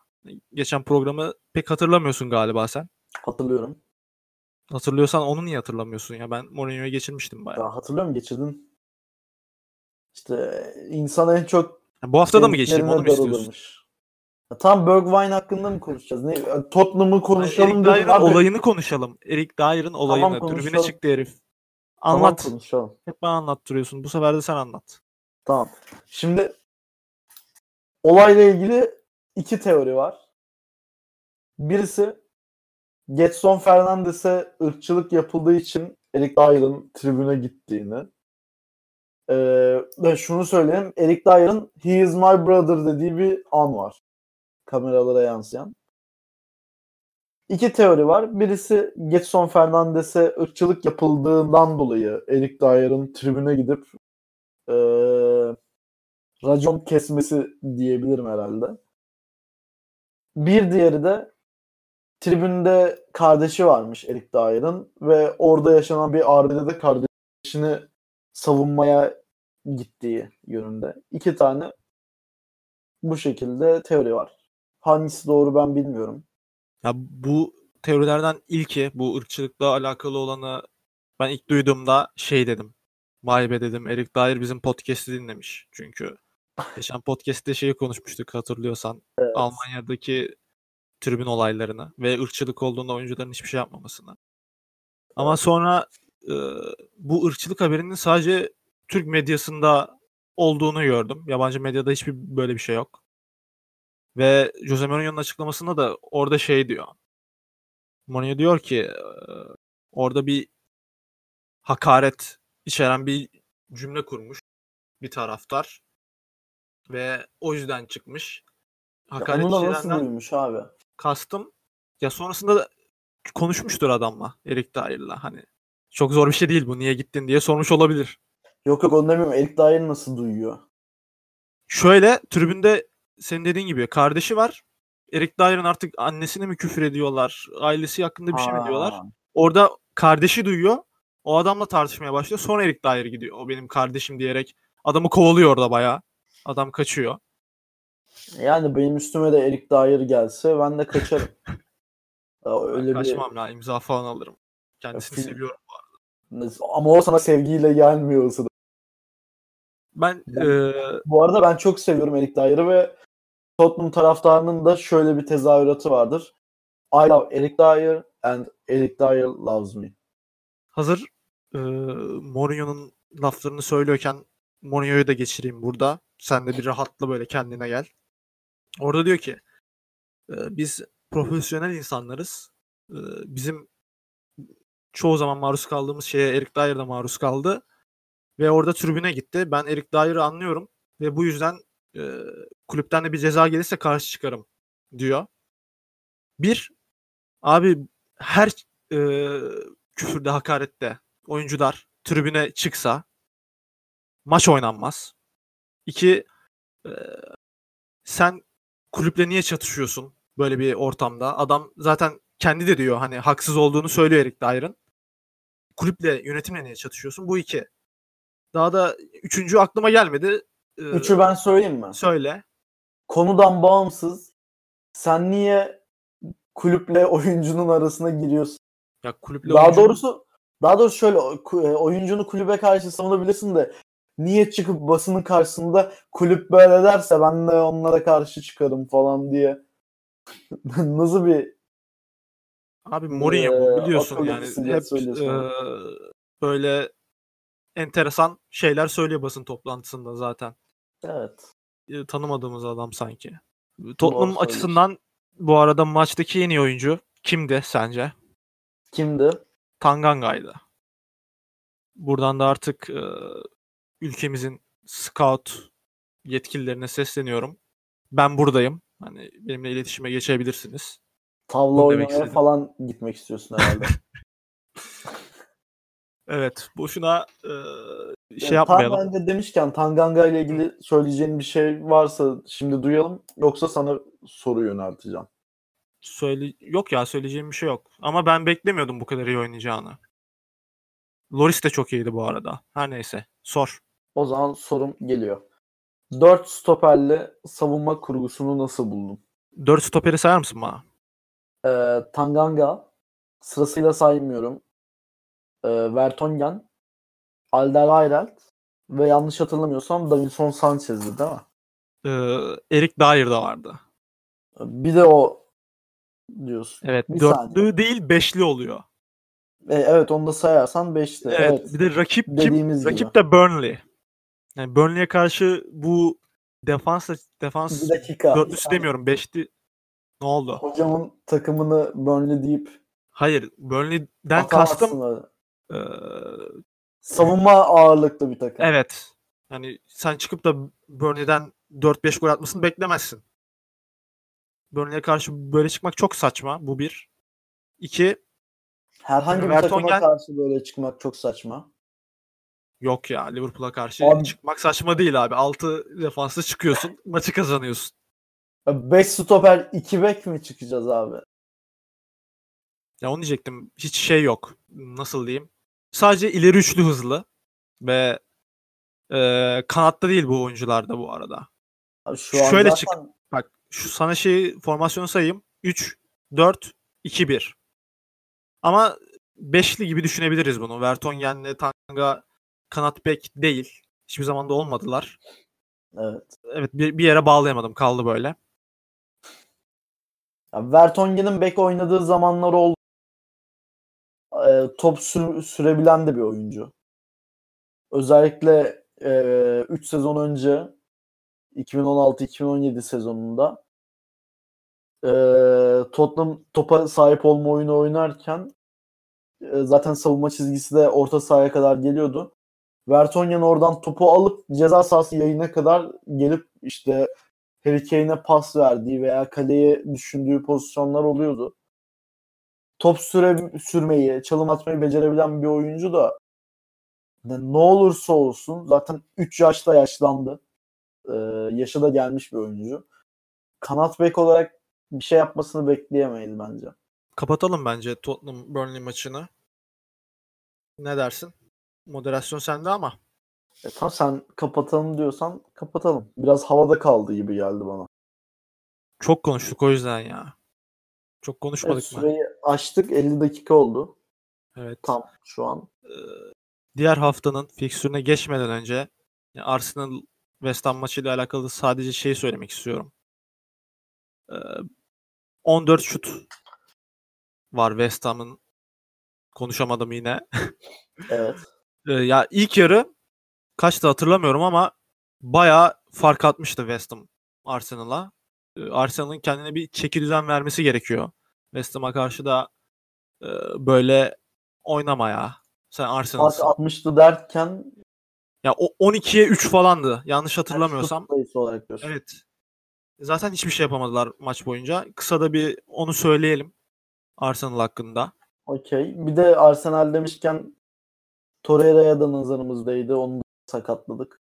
Geçen programı pek hatırlamıyorsun galiba sen. Hatırlıyorum. Hatırlıyorsan onu niye hatırlamıyorsun ya? Ben Mourinho'ya geçirmiştim bayağı. Ya hatırlıyorum geçirdin. İşte insan en çok Ya bu hafta da mı sevdiklerine onu mu istiyorsun? Ya tam Bergwijn hakkında mı konuşacağız? Ne, Tottenham'ı konuşalım Erik dedim Dyer'ın olayını konuşalım. Erik Dyer'ın olayını. Tribüne konuşalım. çıktı herif. Tamam Anlat. konuşalım. Hep bana anlattırıyorsun. Bu sefer de sen anlat. Tamam. Şimdi olayla ilgili iki teori var. Birisi Getson Fernandes'e ırkçılık yapıldığı için Erik Dyer'ın tribüne gittiğini. Ee, şunu söyleyeyim. Erik Dyer'ın He is my brother dediği bir an var. Kameralara yansıyan. İki teori var. Birisi Getson Fernandes'e ırkçılık yapıldığından dolayı Erik Dyer'ın tribüne gidip eee racon kesmesi diyebilirim herhalde. Bir diğeri de tribünde kardeşi varmış Erik Dyer'ın ve orada yaşanan bir arbedede kardeşini savunmaya gittiği yönünde. İki tane bu şekilde teori var. Hangisi doğru ben bilmiyorum. Ya bu teorilerden ilki bu ırkçılıkla alakalı olanı Ben ilk duyduğumda şey dedim. Vay be dedim. Erik Dyer bizim podcast'i dinlemiş. Çünkü <laughs> geçen podcast'te şeyi konuşmuştuk hatırlıyorsan. Evet. Almanya'daki tribün olaylarını ve ırkçılık olduğunda oyuncuların hiçbir şey yapmamasını. Ama sonra e, bu ırkçılık haberinin sadece Türk medyasında olduğunu gördüm. Yabancı medyada hiçbir böyle bir şey yok. Ve Jose Mourinho'nun açıklamasında da orada şey diyor. Mourinho diyor ki e, orada bir hakaret içeren bir cümle kurmuş bir taraftar ve o yüzden çıkmış. Ya Hakaret onu da nasıl içerenden duymuş abi? Kastım ya sonrasında da konuşmuştur adamla Erik Dyer'la hani çok zor bir şey değil bu niye gittin diye sormuş olabilir. Yok yok onu demiyorum. Erik Dyer nasıl duyuyor? Şöyle tribünde senin dediğin gibi kardeşi var. Erik Dyer'ın artık annesine mi küfür ediyorlar? Ailesi hakkında bir şey mi diyorlar? Ha. Orada kardeşi duyuyor. O adamla tartışmaya başlıyor. Sonra Erik Dyer gidiyor. O benim kardeşim diyerek adamı kovalıyor orada bayağı. Adam kaçıyor. Yani benim üstüme de Erik Dyer gelse ben de kaçarım. <laughs> Ya Ben Öyle bir kaçmam la imza falan alırım. Kendisini film- seviyorum. ama o sana sevgiyle gelmiyor sırada. Ben Ben- eee, Bu arada ben çok seviyorum Erik Dyer'ı ve Tottenham taraftarının da şöyle bir tezahüratı vardır. I love Erik Dyer and Erik Dyer loves me. hazır eee Mourinho'nun laflarını söylüyorken Mourinho'yu da geçireyim burada. Sen de bir rahatla böyle kendine gel. Orada diyor ki eee, biz profesyonel insanlarız. Eee, bizim çoğu zaman maruz kaldığımız şeye Erik Dyer de maruz kaldı. Ve orada tribüne gitti. Ben Erik Dyer'ı anlıyorum. Ve bu yüzden eee, kulüpten de bir ceza gelirse karşı çıkarım diyor. Bir, abi her eee küfürde, hakarette oyuncular tribüne çıksa maç oynanmaz. İki, eee, sen kulüple niye çatışıyorsun böyle bir ortamda? Adam zaten kendi de diyor hani haksız olduğunu söylüyor Erik Dyer'ın. Kulüple, yönetimle niye çatışıyorsun? Bu iki. Daha da üçüncü aklıma gelmedi. Eee, Üçü ben söyleyeyim mi? söyle. Konudan bağımsız sen niye kulüple oyuncunun arasına giriyorsun? Ya kulüple Daha oyuncunun- doğrusu daha doğrusu şöyle e, oyuncunu kulübe karşı savunabilirsin de niye çıkıp basının karşısında kulüp böyle derse ben de onlara karşı çıkarım falan diye. <laughs> Nasıl bir Abi Mourinho Eee, biliyorsun yani hep eee, böyle enteresan şeyler söylüyor basın toplantısında zaten. evet. E, tanımadığımız adam sanki. Tottenham açısından bu arada maçtaki en iyi oyuncu kimdi sence? Kimdi? Tanganga'ydı. Buradan da artık eee, ülkemizin scout yetkililerine sesleniyorum. Ben buradayım. Hani benimle iletişime geçebilirsiniz. Tavla oynamaya falan gitmek istiyorsun herhalde. <laughs> Evet, boşuna eee, şey Yani yapmayalım. Tanganga demişken Tanganga ile ilgili söyleyeceğin bir şey varsa şimdi duyalım yoksa sana soru yönelteceğim. Söyle yok ya söyleyeceğim bir şey yok. Ama ben beklemiyordum bu kadar iyi oynayacağını. Loris de çok iyiydi bu arada. Her neyse. Sor. O zaman sorum geliyor. 4 stoperli savunma kurgusunu nasıl buldun? 4 stoperi sayar mısın bana? Ee, Tanganga sırasıyla saymıyorum. Ee, Vertonghen, Alderweireld ve yanlış hatırlamıyorsam Davinson Sanchez'di değil mi? Ee, Erik Dyer da vardı. Bir de o diyorsun. Evet. Bir dörtlü saniye. değil beşli oluyor. E, evet onu da sayarsan 5'ti. Evet. Evet. Bir de rakip kim? Rakip de Burnley. Yani Burnley'e karşı bu defans defans Bir dakika. dörtlüsü demiyorum. Beşli. Ne oldu? Hocamın takımını Burnley deyip Hayır. Burnley'den kastım ee, Savunma ağırlıklı bir takım. Evet. Yani sen çıkıp da Burnley'den 4-5 gol atmasını beklemezsin. Burnley'e karşı böyle çıkmak çok saçma. Bu bir. İki. Herhangi bir Vertonghen- takıma karşı böyle çıkmak çok saçma. Yok ya Liverpool'a karşı Abi- çıkmak saçma değil abi. 6 defanslı çıkıyorsun. maçı kazanıyorsun. 5 stoper 2 bek mi çıkacağız abi? Ya onu diyecektim. Hiç şey yok. Nasıl diyeyim? Sadece ileri üçlü hızlı. Ve e, kanatta değil bu oyuncularda bu arada. Abi şu an Şöyle zaten çık- Bak şu sana şey formasyonu sayayım. 3 4 2 1. Ama beşli gibi düşünebiliriz bunu. Vertonghen'le Tanga kanat bek değil. Hiçbir zaman da olmadılar. Evet. Evet bir, bir yere bağlayamadım. Kaldı böyle. Ya Vertonghen'in bek oynadığı zamanlar oldu. Ee, top sür- sürebilen de bir oyuncu. Özellikle 3 sezon önce 2016-2017 sezonunda e, Tottenham topa sahip olma oyunu oynarken e, zaten savunma çizgisi de orta sahaya kadar geliyordu. Vertonghen oradan topu alıp ceza sahası yayına kadar gelip işte Harry Kane'e pas verdiği veya kaleye düşündüğü pozisyonlar oluyordu. Top süre, sürmeyi, çalım atmayı becerebilen bir oyuncu da ne olursa olsun zaten 3 yaşta yaşlandı. Ee, yaşı da gelmiş bir oyuncu. Kanat bek olarak bir şey yapmasını bekleyemeyiz bence. Kapatalım bence Tottenham Burnley maçını. Ne dersin? Moderasyon sende ama. E, tamam sen kapatalım diyorsan kapatalım. Biraz havada kaldı gibi geldi bana. Çok konuştuk o yüzden ya. Çok konuşmadık Evet, mı? süreyi açtık 50 dakika oldu. Evet. Tam şu an. Ee, diğer haftanın fikstürüne geçmeden önce yani Arsenal West Ham maçıyla alakalı sadece şey söylemek istiyorum. Ee, 14 şut var West Ham'ın. Konuşamadım yine. <laughs> Evet. Ee, ya ilk yarı kaçtı hatırlamıyorum ama bayağı fark atmıştı West Ham Arsenal'a. Ee, Arsenal'ın kendine bir çeki düzen vermesi gerekiyor. West Ham'a karşı da e, böyle oynama ya. Sen Fark Arsenal'sın. atmıştı derken Ya o 12'ye 3 falandı. Yanlış hatırlamıyorsam. olarak diyorsun. Evet. Zaten hiçbir şey yapamadılar maç boyunca. Kısa da bir onu söyleyelim Arsenal hakkında. Okey. Bir de Arsenal demişken Torreira'ya da nazarımızdaydı. Onu da sakatladık.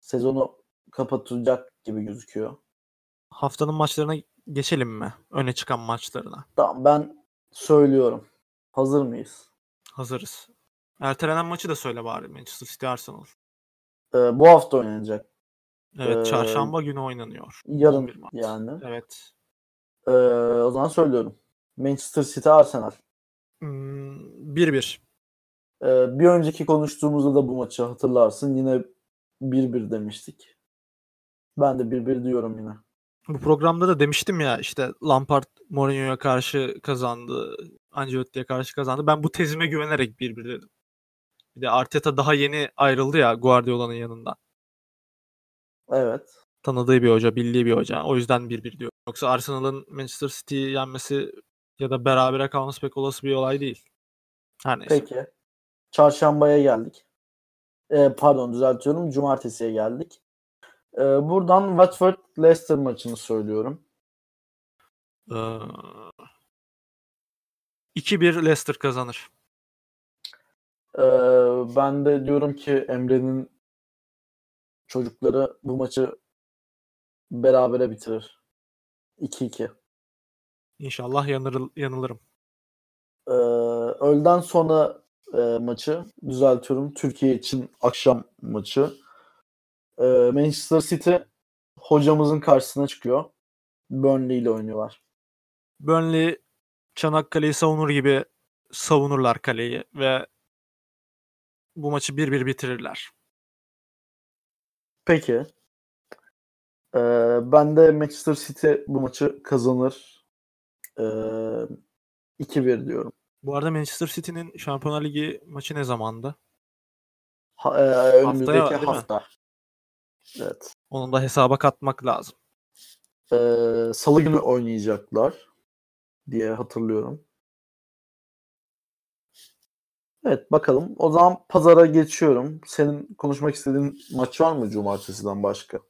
Sezonu kapatacak gibi gözüküyor. Haftanın maçlarına geçelim mi? Öne çıkan maçlarına. Tamam ben söylüyorum. Hazır mıyız? Hazırız. Ertelenen maçı da söyle bari Manchester City Arsenal. Ee, bu hafta oynanacak. Evet Ee, çarşamba günü oynanıyor. 11 Yarın yani. Evet. Ee, o zaman söylüyorum. Manchester City Arsenal. Hmm, 1-1. Ee, bir önceki konuştuğumuzda da bu maçı hatırlarsın. Yine 1-1 demiştik. Ben de 1-1 diyorum yine. Bu programda da demiştim ya işte Lampard Mourinho'ya karşı kazandı. Ancelotti'ye karşı kazandı. Ben bu tezime güvenerek 1-1 dedim. Bir de Arteta daha yeni ayrıldı ya Guardiola'nın yanından. Evet. Tanıdığı bir hoca, bildiği bir hoca. O yüzden 1-1 diyor. Yoksa Arsenal'ın Manchester City'yi yenmesi ya da berabere kalması pek olası bir olay değil. Her neyse. Peki. Çarşambaya geldik. Ee, pardon düzeltiyorum. Cumartesiye geldik. Ee, buradan Watford Leicester maçını söylüyorum. Ee, 2-1 Leicester kazanır. Ee, ben de diyorum ki Emre'nin çocukları bu maçı berabere bitirir. 2-2. İnşallah yanır, yanılırım. Ee, öğleden sonra e, maçı düzeltiyorum. Türkiye için akşam maçı. Ee, Manchester City hocamızın karşısına çıkıyor. Burnley ile oynuyorlar. Burnley Çanakkale'yi savunur gibi savunurlar kaleyi ve bu maçı 1-1 bitirirler. Peki. Ee, ben de Manchester City bu maçı kazanır. Ee, 2-1 diyorum. Bu arada Manchester City'nin Şampiyonlar Ligi maçı ne zamandı? Ha, e, önümüzdeki mi? hafta. Evet. Onun da hesaba katmak lazım. Ee, Salı günü oynayacaklar diye hatırlıyorum. Evet bakalım. O zaman pazara geçiyorum. Senin konuşmak istediğin maç var mı cumartesiden başka?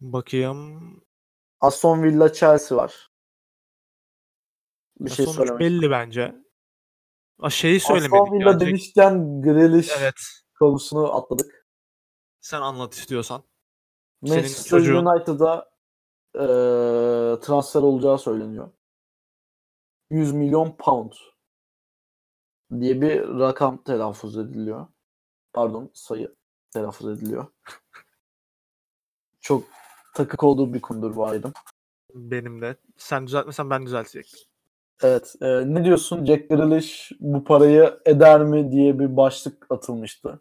Bakayım. Aston Villa Chelsea var. Bir şey Sonuç söylemek. belli bence. A şeyi Aston söylemedik. Villa ya, direkt- demişken Grealish Evet. konusunu atladık. Sen anlat istiyorsan. Manchester çocuğun- United'a e, transfer olacağı söyleniyor. 100 milyon pound diye bir rakam telaffuz ediliyor. Pardon sayı telaffuz ediliyor. Çok takık olduğu bir konudur bu ayrım. Benim de. Sen düzeltmesen ben düzeltecektim. Evet. e, ne diyorsun? Jack Grealish bu parayı eder mi diye bir başlık atılmıştı.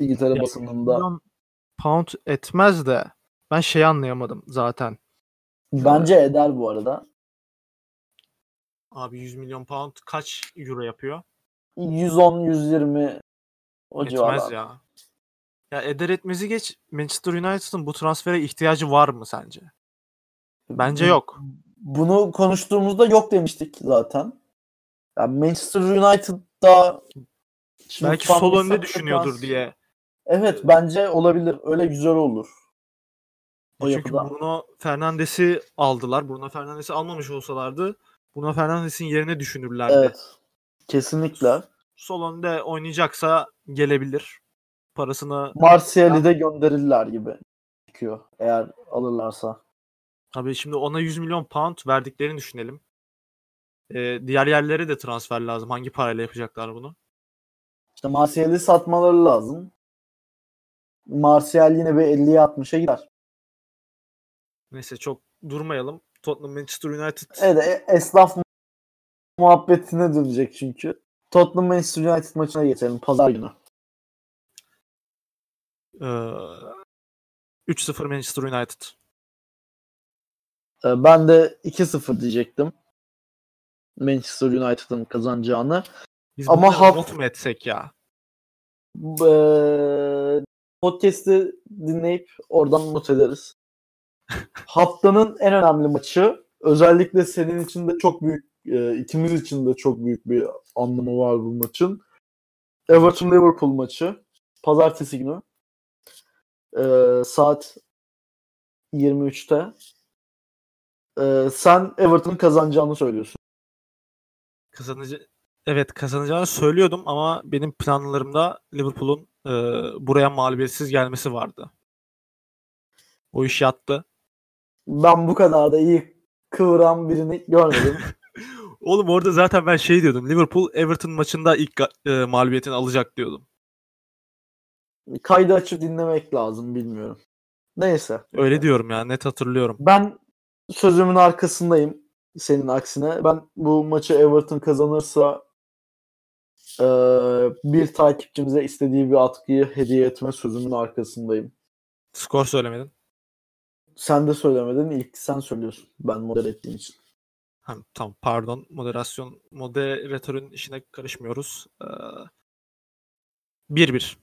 İngiltere Ya, basınında. pound etmez de ben şeyi anlayamadım zaten. Bence eder bu arada. Abi 100 milyon pound kaç euro yapıyor? 110-120 o Etmez civarlar. ya. Ya eder etmezi geç. Manchester United'ın bu transfere ihtiyacı var mı sence? Bence yok. Bunu konuştuğumuzda yok demiştik zaten. Yani Manchester United'da Belki sol önde düşünüyordur trans- diye. Evet bence olabilir. Öyle güzel olur. O Çünkü yapıda. Bruno Fernandes'i aldılar. Bruno Fernandes'i almamış olsalardı Bruno Fernandes'in yerine düşünürlerdi. Evet. Kesinlikle. Sol önde oynayacaksa gelebilir. Parasını Martial'i de gönderirler gibi çıkıyor eğer alırlarsa. Tabii şimdi ona 100 milyon pound verdiklerini düşünelim. Ee, diğer yerlere de transfer lazım. Hangi parayla yapacaklar bunu? İşte Martial'i satmaları lazım. Martial yine bir 50'ye 60'a gider. Neyse çok durmayalım. Tottenham Manchester United Evet esnaf muhabbetine dönecek çünkü. Tottenham Manchester United maçına geçelim pazar günü. ee, 3-0 Manchester United. Ee, Ben de 2-0 diyecektim. Manchester United'ın kazanacağını. Biz Ama Ama haf- not mu etsek ya? Ee, podcast'i dinleyip oradan not ederiz. <laughs> Haftanın en önemli maçı özellikle senin için de çok büyük e, ikimiz için de çok büyük bir anlamı var bu maçın. Everton Liverpool maçı pazartesi günü Ee, saat 23'te. Ee, sen Everton'ın kazanacağını söylüyorsun. Kazanıcı Evet kazanacağını söylüyordum ama benim planlarımda Liverpool'un e, buraya mağlubiyetsiz gelmesi vardı. O iş yattı. Ben bu kadar da iyi kıvıran birini görmedim. <laughs> Oğlum orada zaten ben şey diyordum. Liverpool Everton maçında ilk e, mağlubiyetini alacak diyordum. Kaydı açıp dinlemek lazım bilmiyorum. Neyse. Öyle diyorum ya net hatırlıyorum. Ben sözümün arkasındayım. Senin aksine. Ben bu maçı Everton kazanırsa eee, bir takipçimize istediği bir atkıyı hediye etme sözümün arkasındayım. Skor söylemedin. Sen de söylemedin. İlk sen söylüyorsun. Ben model ettiğim için. Ha, tamam pardon. Moderasyon moderatörün işine karışmıyoruz. Ee, 1-1.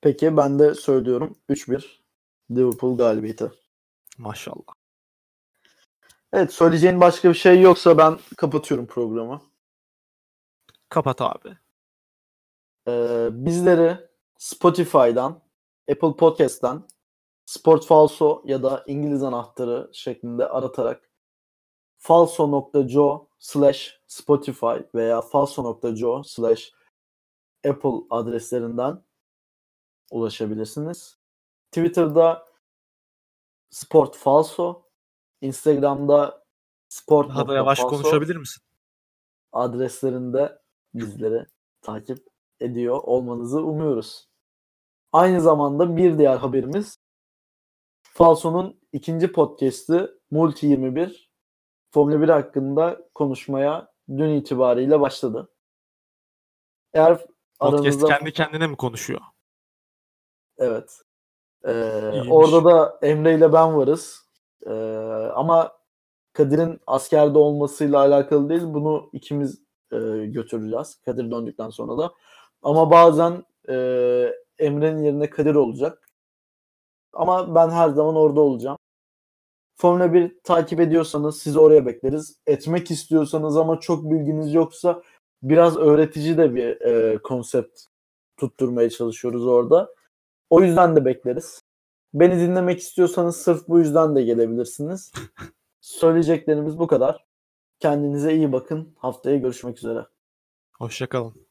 Peki ben de söylüyorum. 3-1 Liverpool galibiyeti. Maşallah. Evet söyleyeceğin başka bir şey yoksa ben kapatıyorum programı. Kapat abi. Ee, bizleri Spotify'dan, Apple Podcast'tan, Sport Falso ya da İngiliz anahtarı şeklinde aratarak falso.co slash Spotify veya falso.co slash Apple adreslerinden ulaşabilirsiniz. Twitter'da Sport Falso, Instagram'da Sport Daha da yavaş konuşabilir misin? adreslerinde bizleri takip ediyor olmanızı umuyoruz. Aynı zamanda bir diğer haberimiz Falso'nun ikinci podcast'i Multi 21 Formula 1 hakkında konuşmaya dün itibariyle başladı. Eğer Podcast aranızda kendi kendine mi konuşuyor? evet Ee, İyiymiş. orada da Emre ile ben varız. Ee, ama Kadir'in askerde olmasıyla alakalı değil. Bunu ikimiz e, götüreceğiz. Kadir döndükten sonra da. Ama bazen e, Emre'nin yerine Kadir olacak. Ama ben her zaman orada olacağım. Formula 1 takip ediyorsanız sizi oraya bekleriz. Etmek istiyorsanız ama çok bilginiz yoksa biraz öğretici de bir e, konsept tutturmaya çalışıyoruz orada. O yüzden de bekleriz. Beni dinlemek istiyorsanız sırf bu yüzden de gelebilirsiniz. <laughs> Söyleyeceklerimiz bu kadar. Kendinize iyi bakın. Haftaya görüşmek üzere. Hoşçakalın.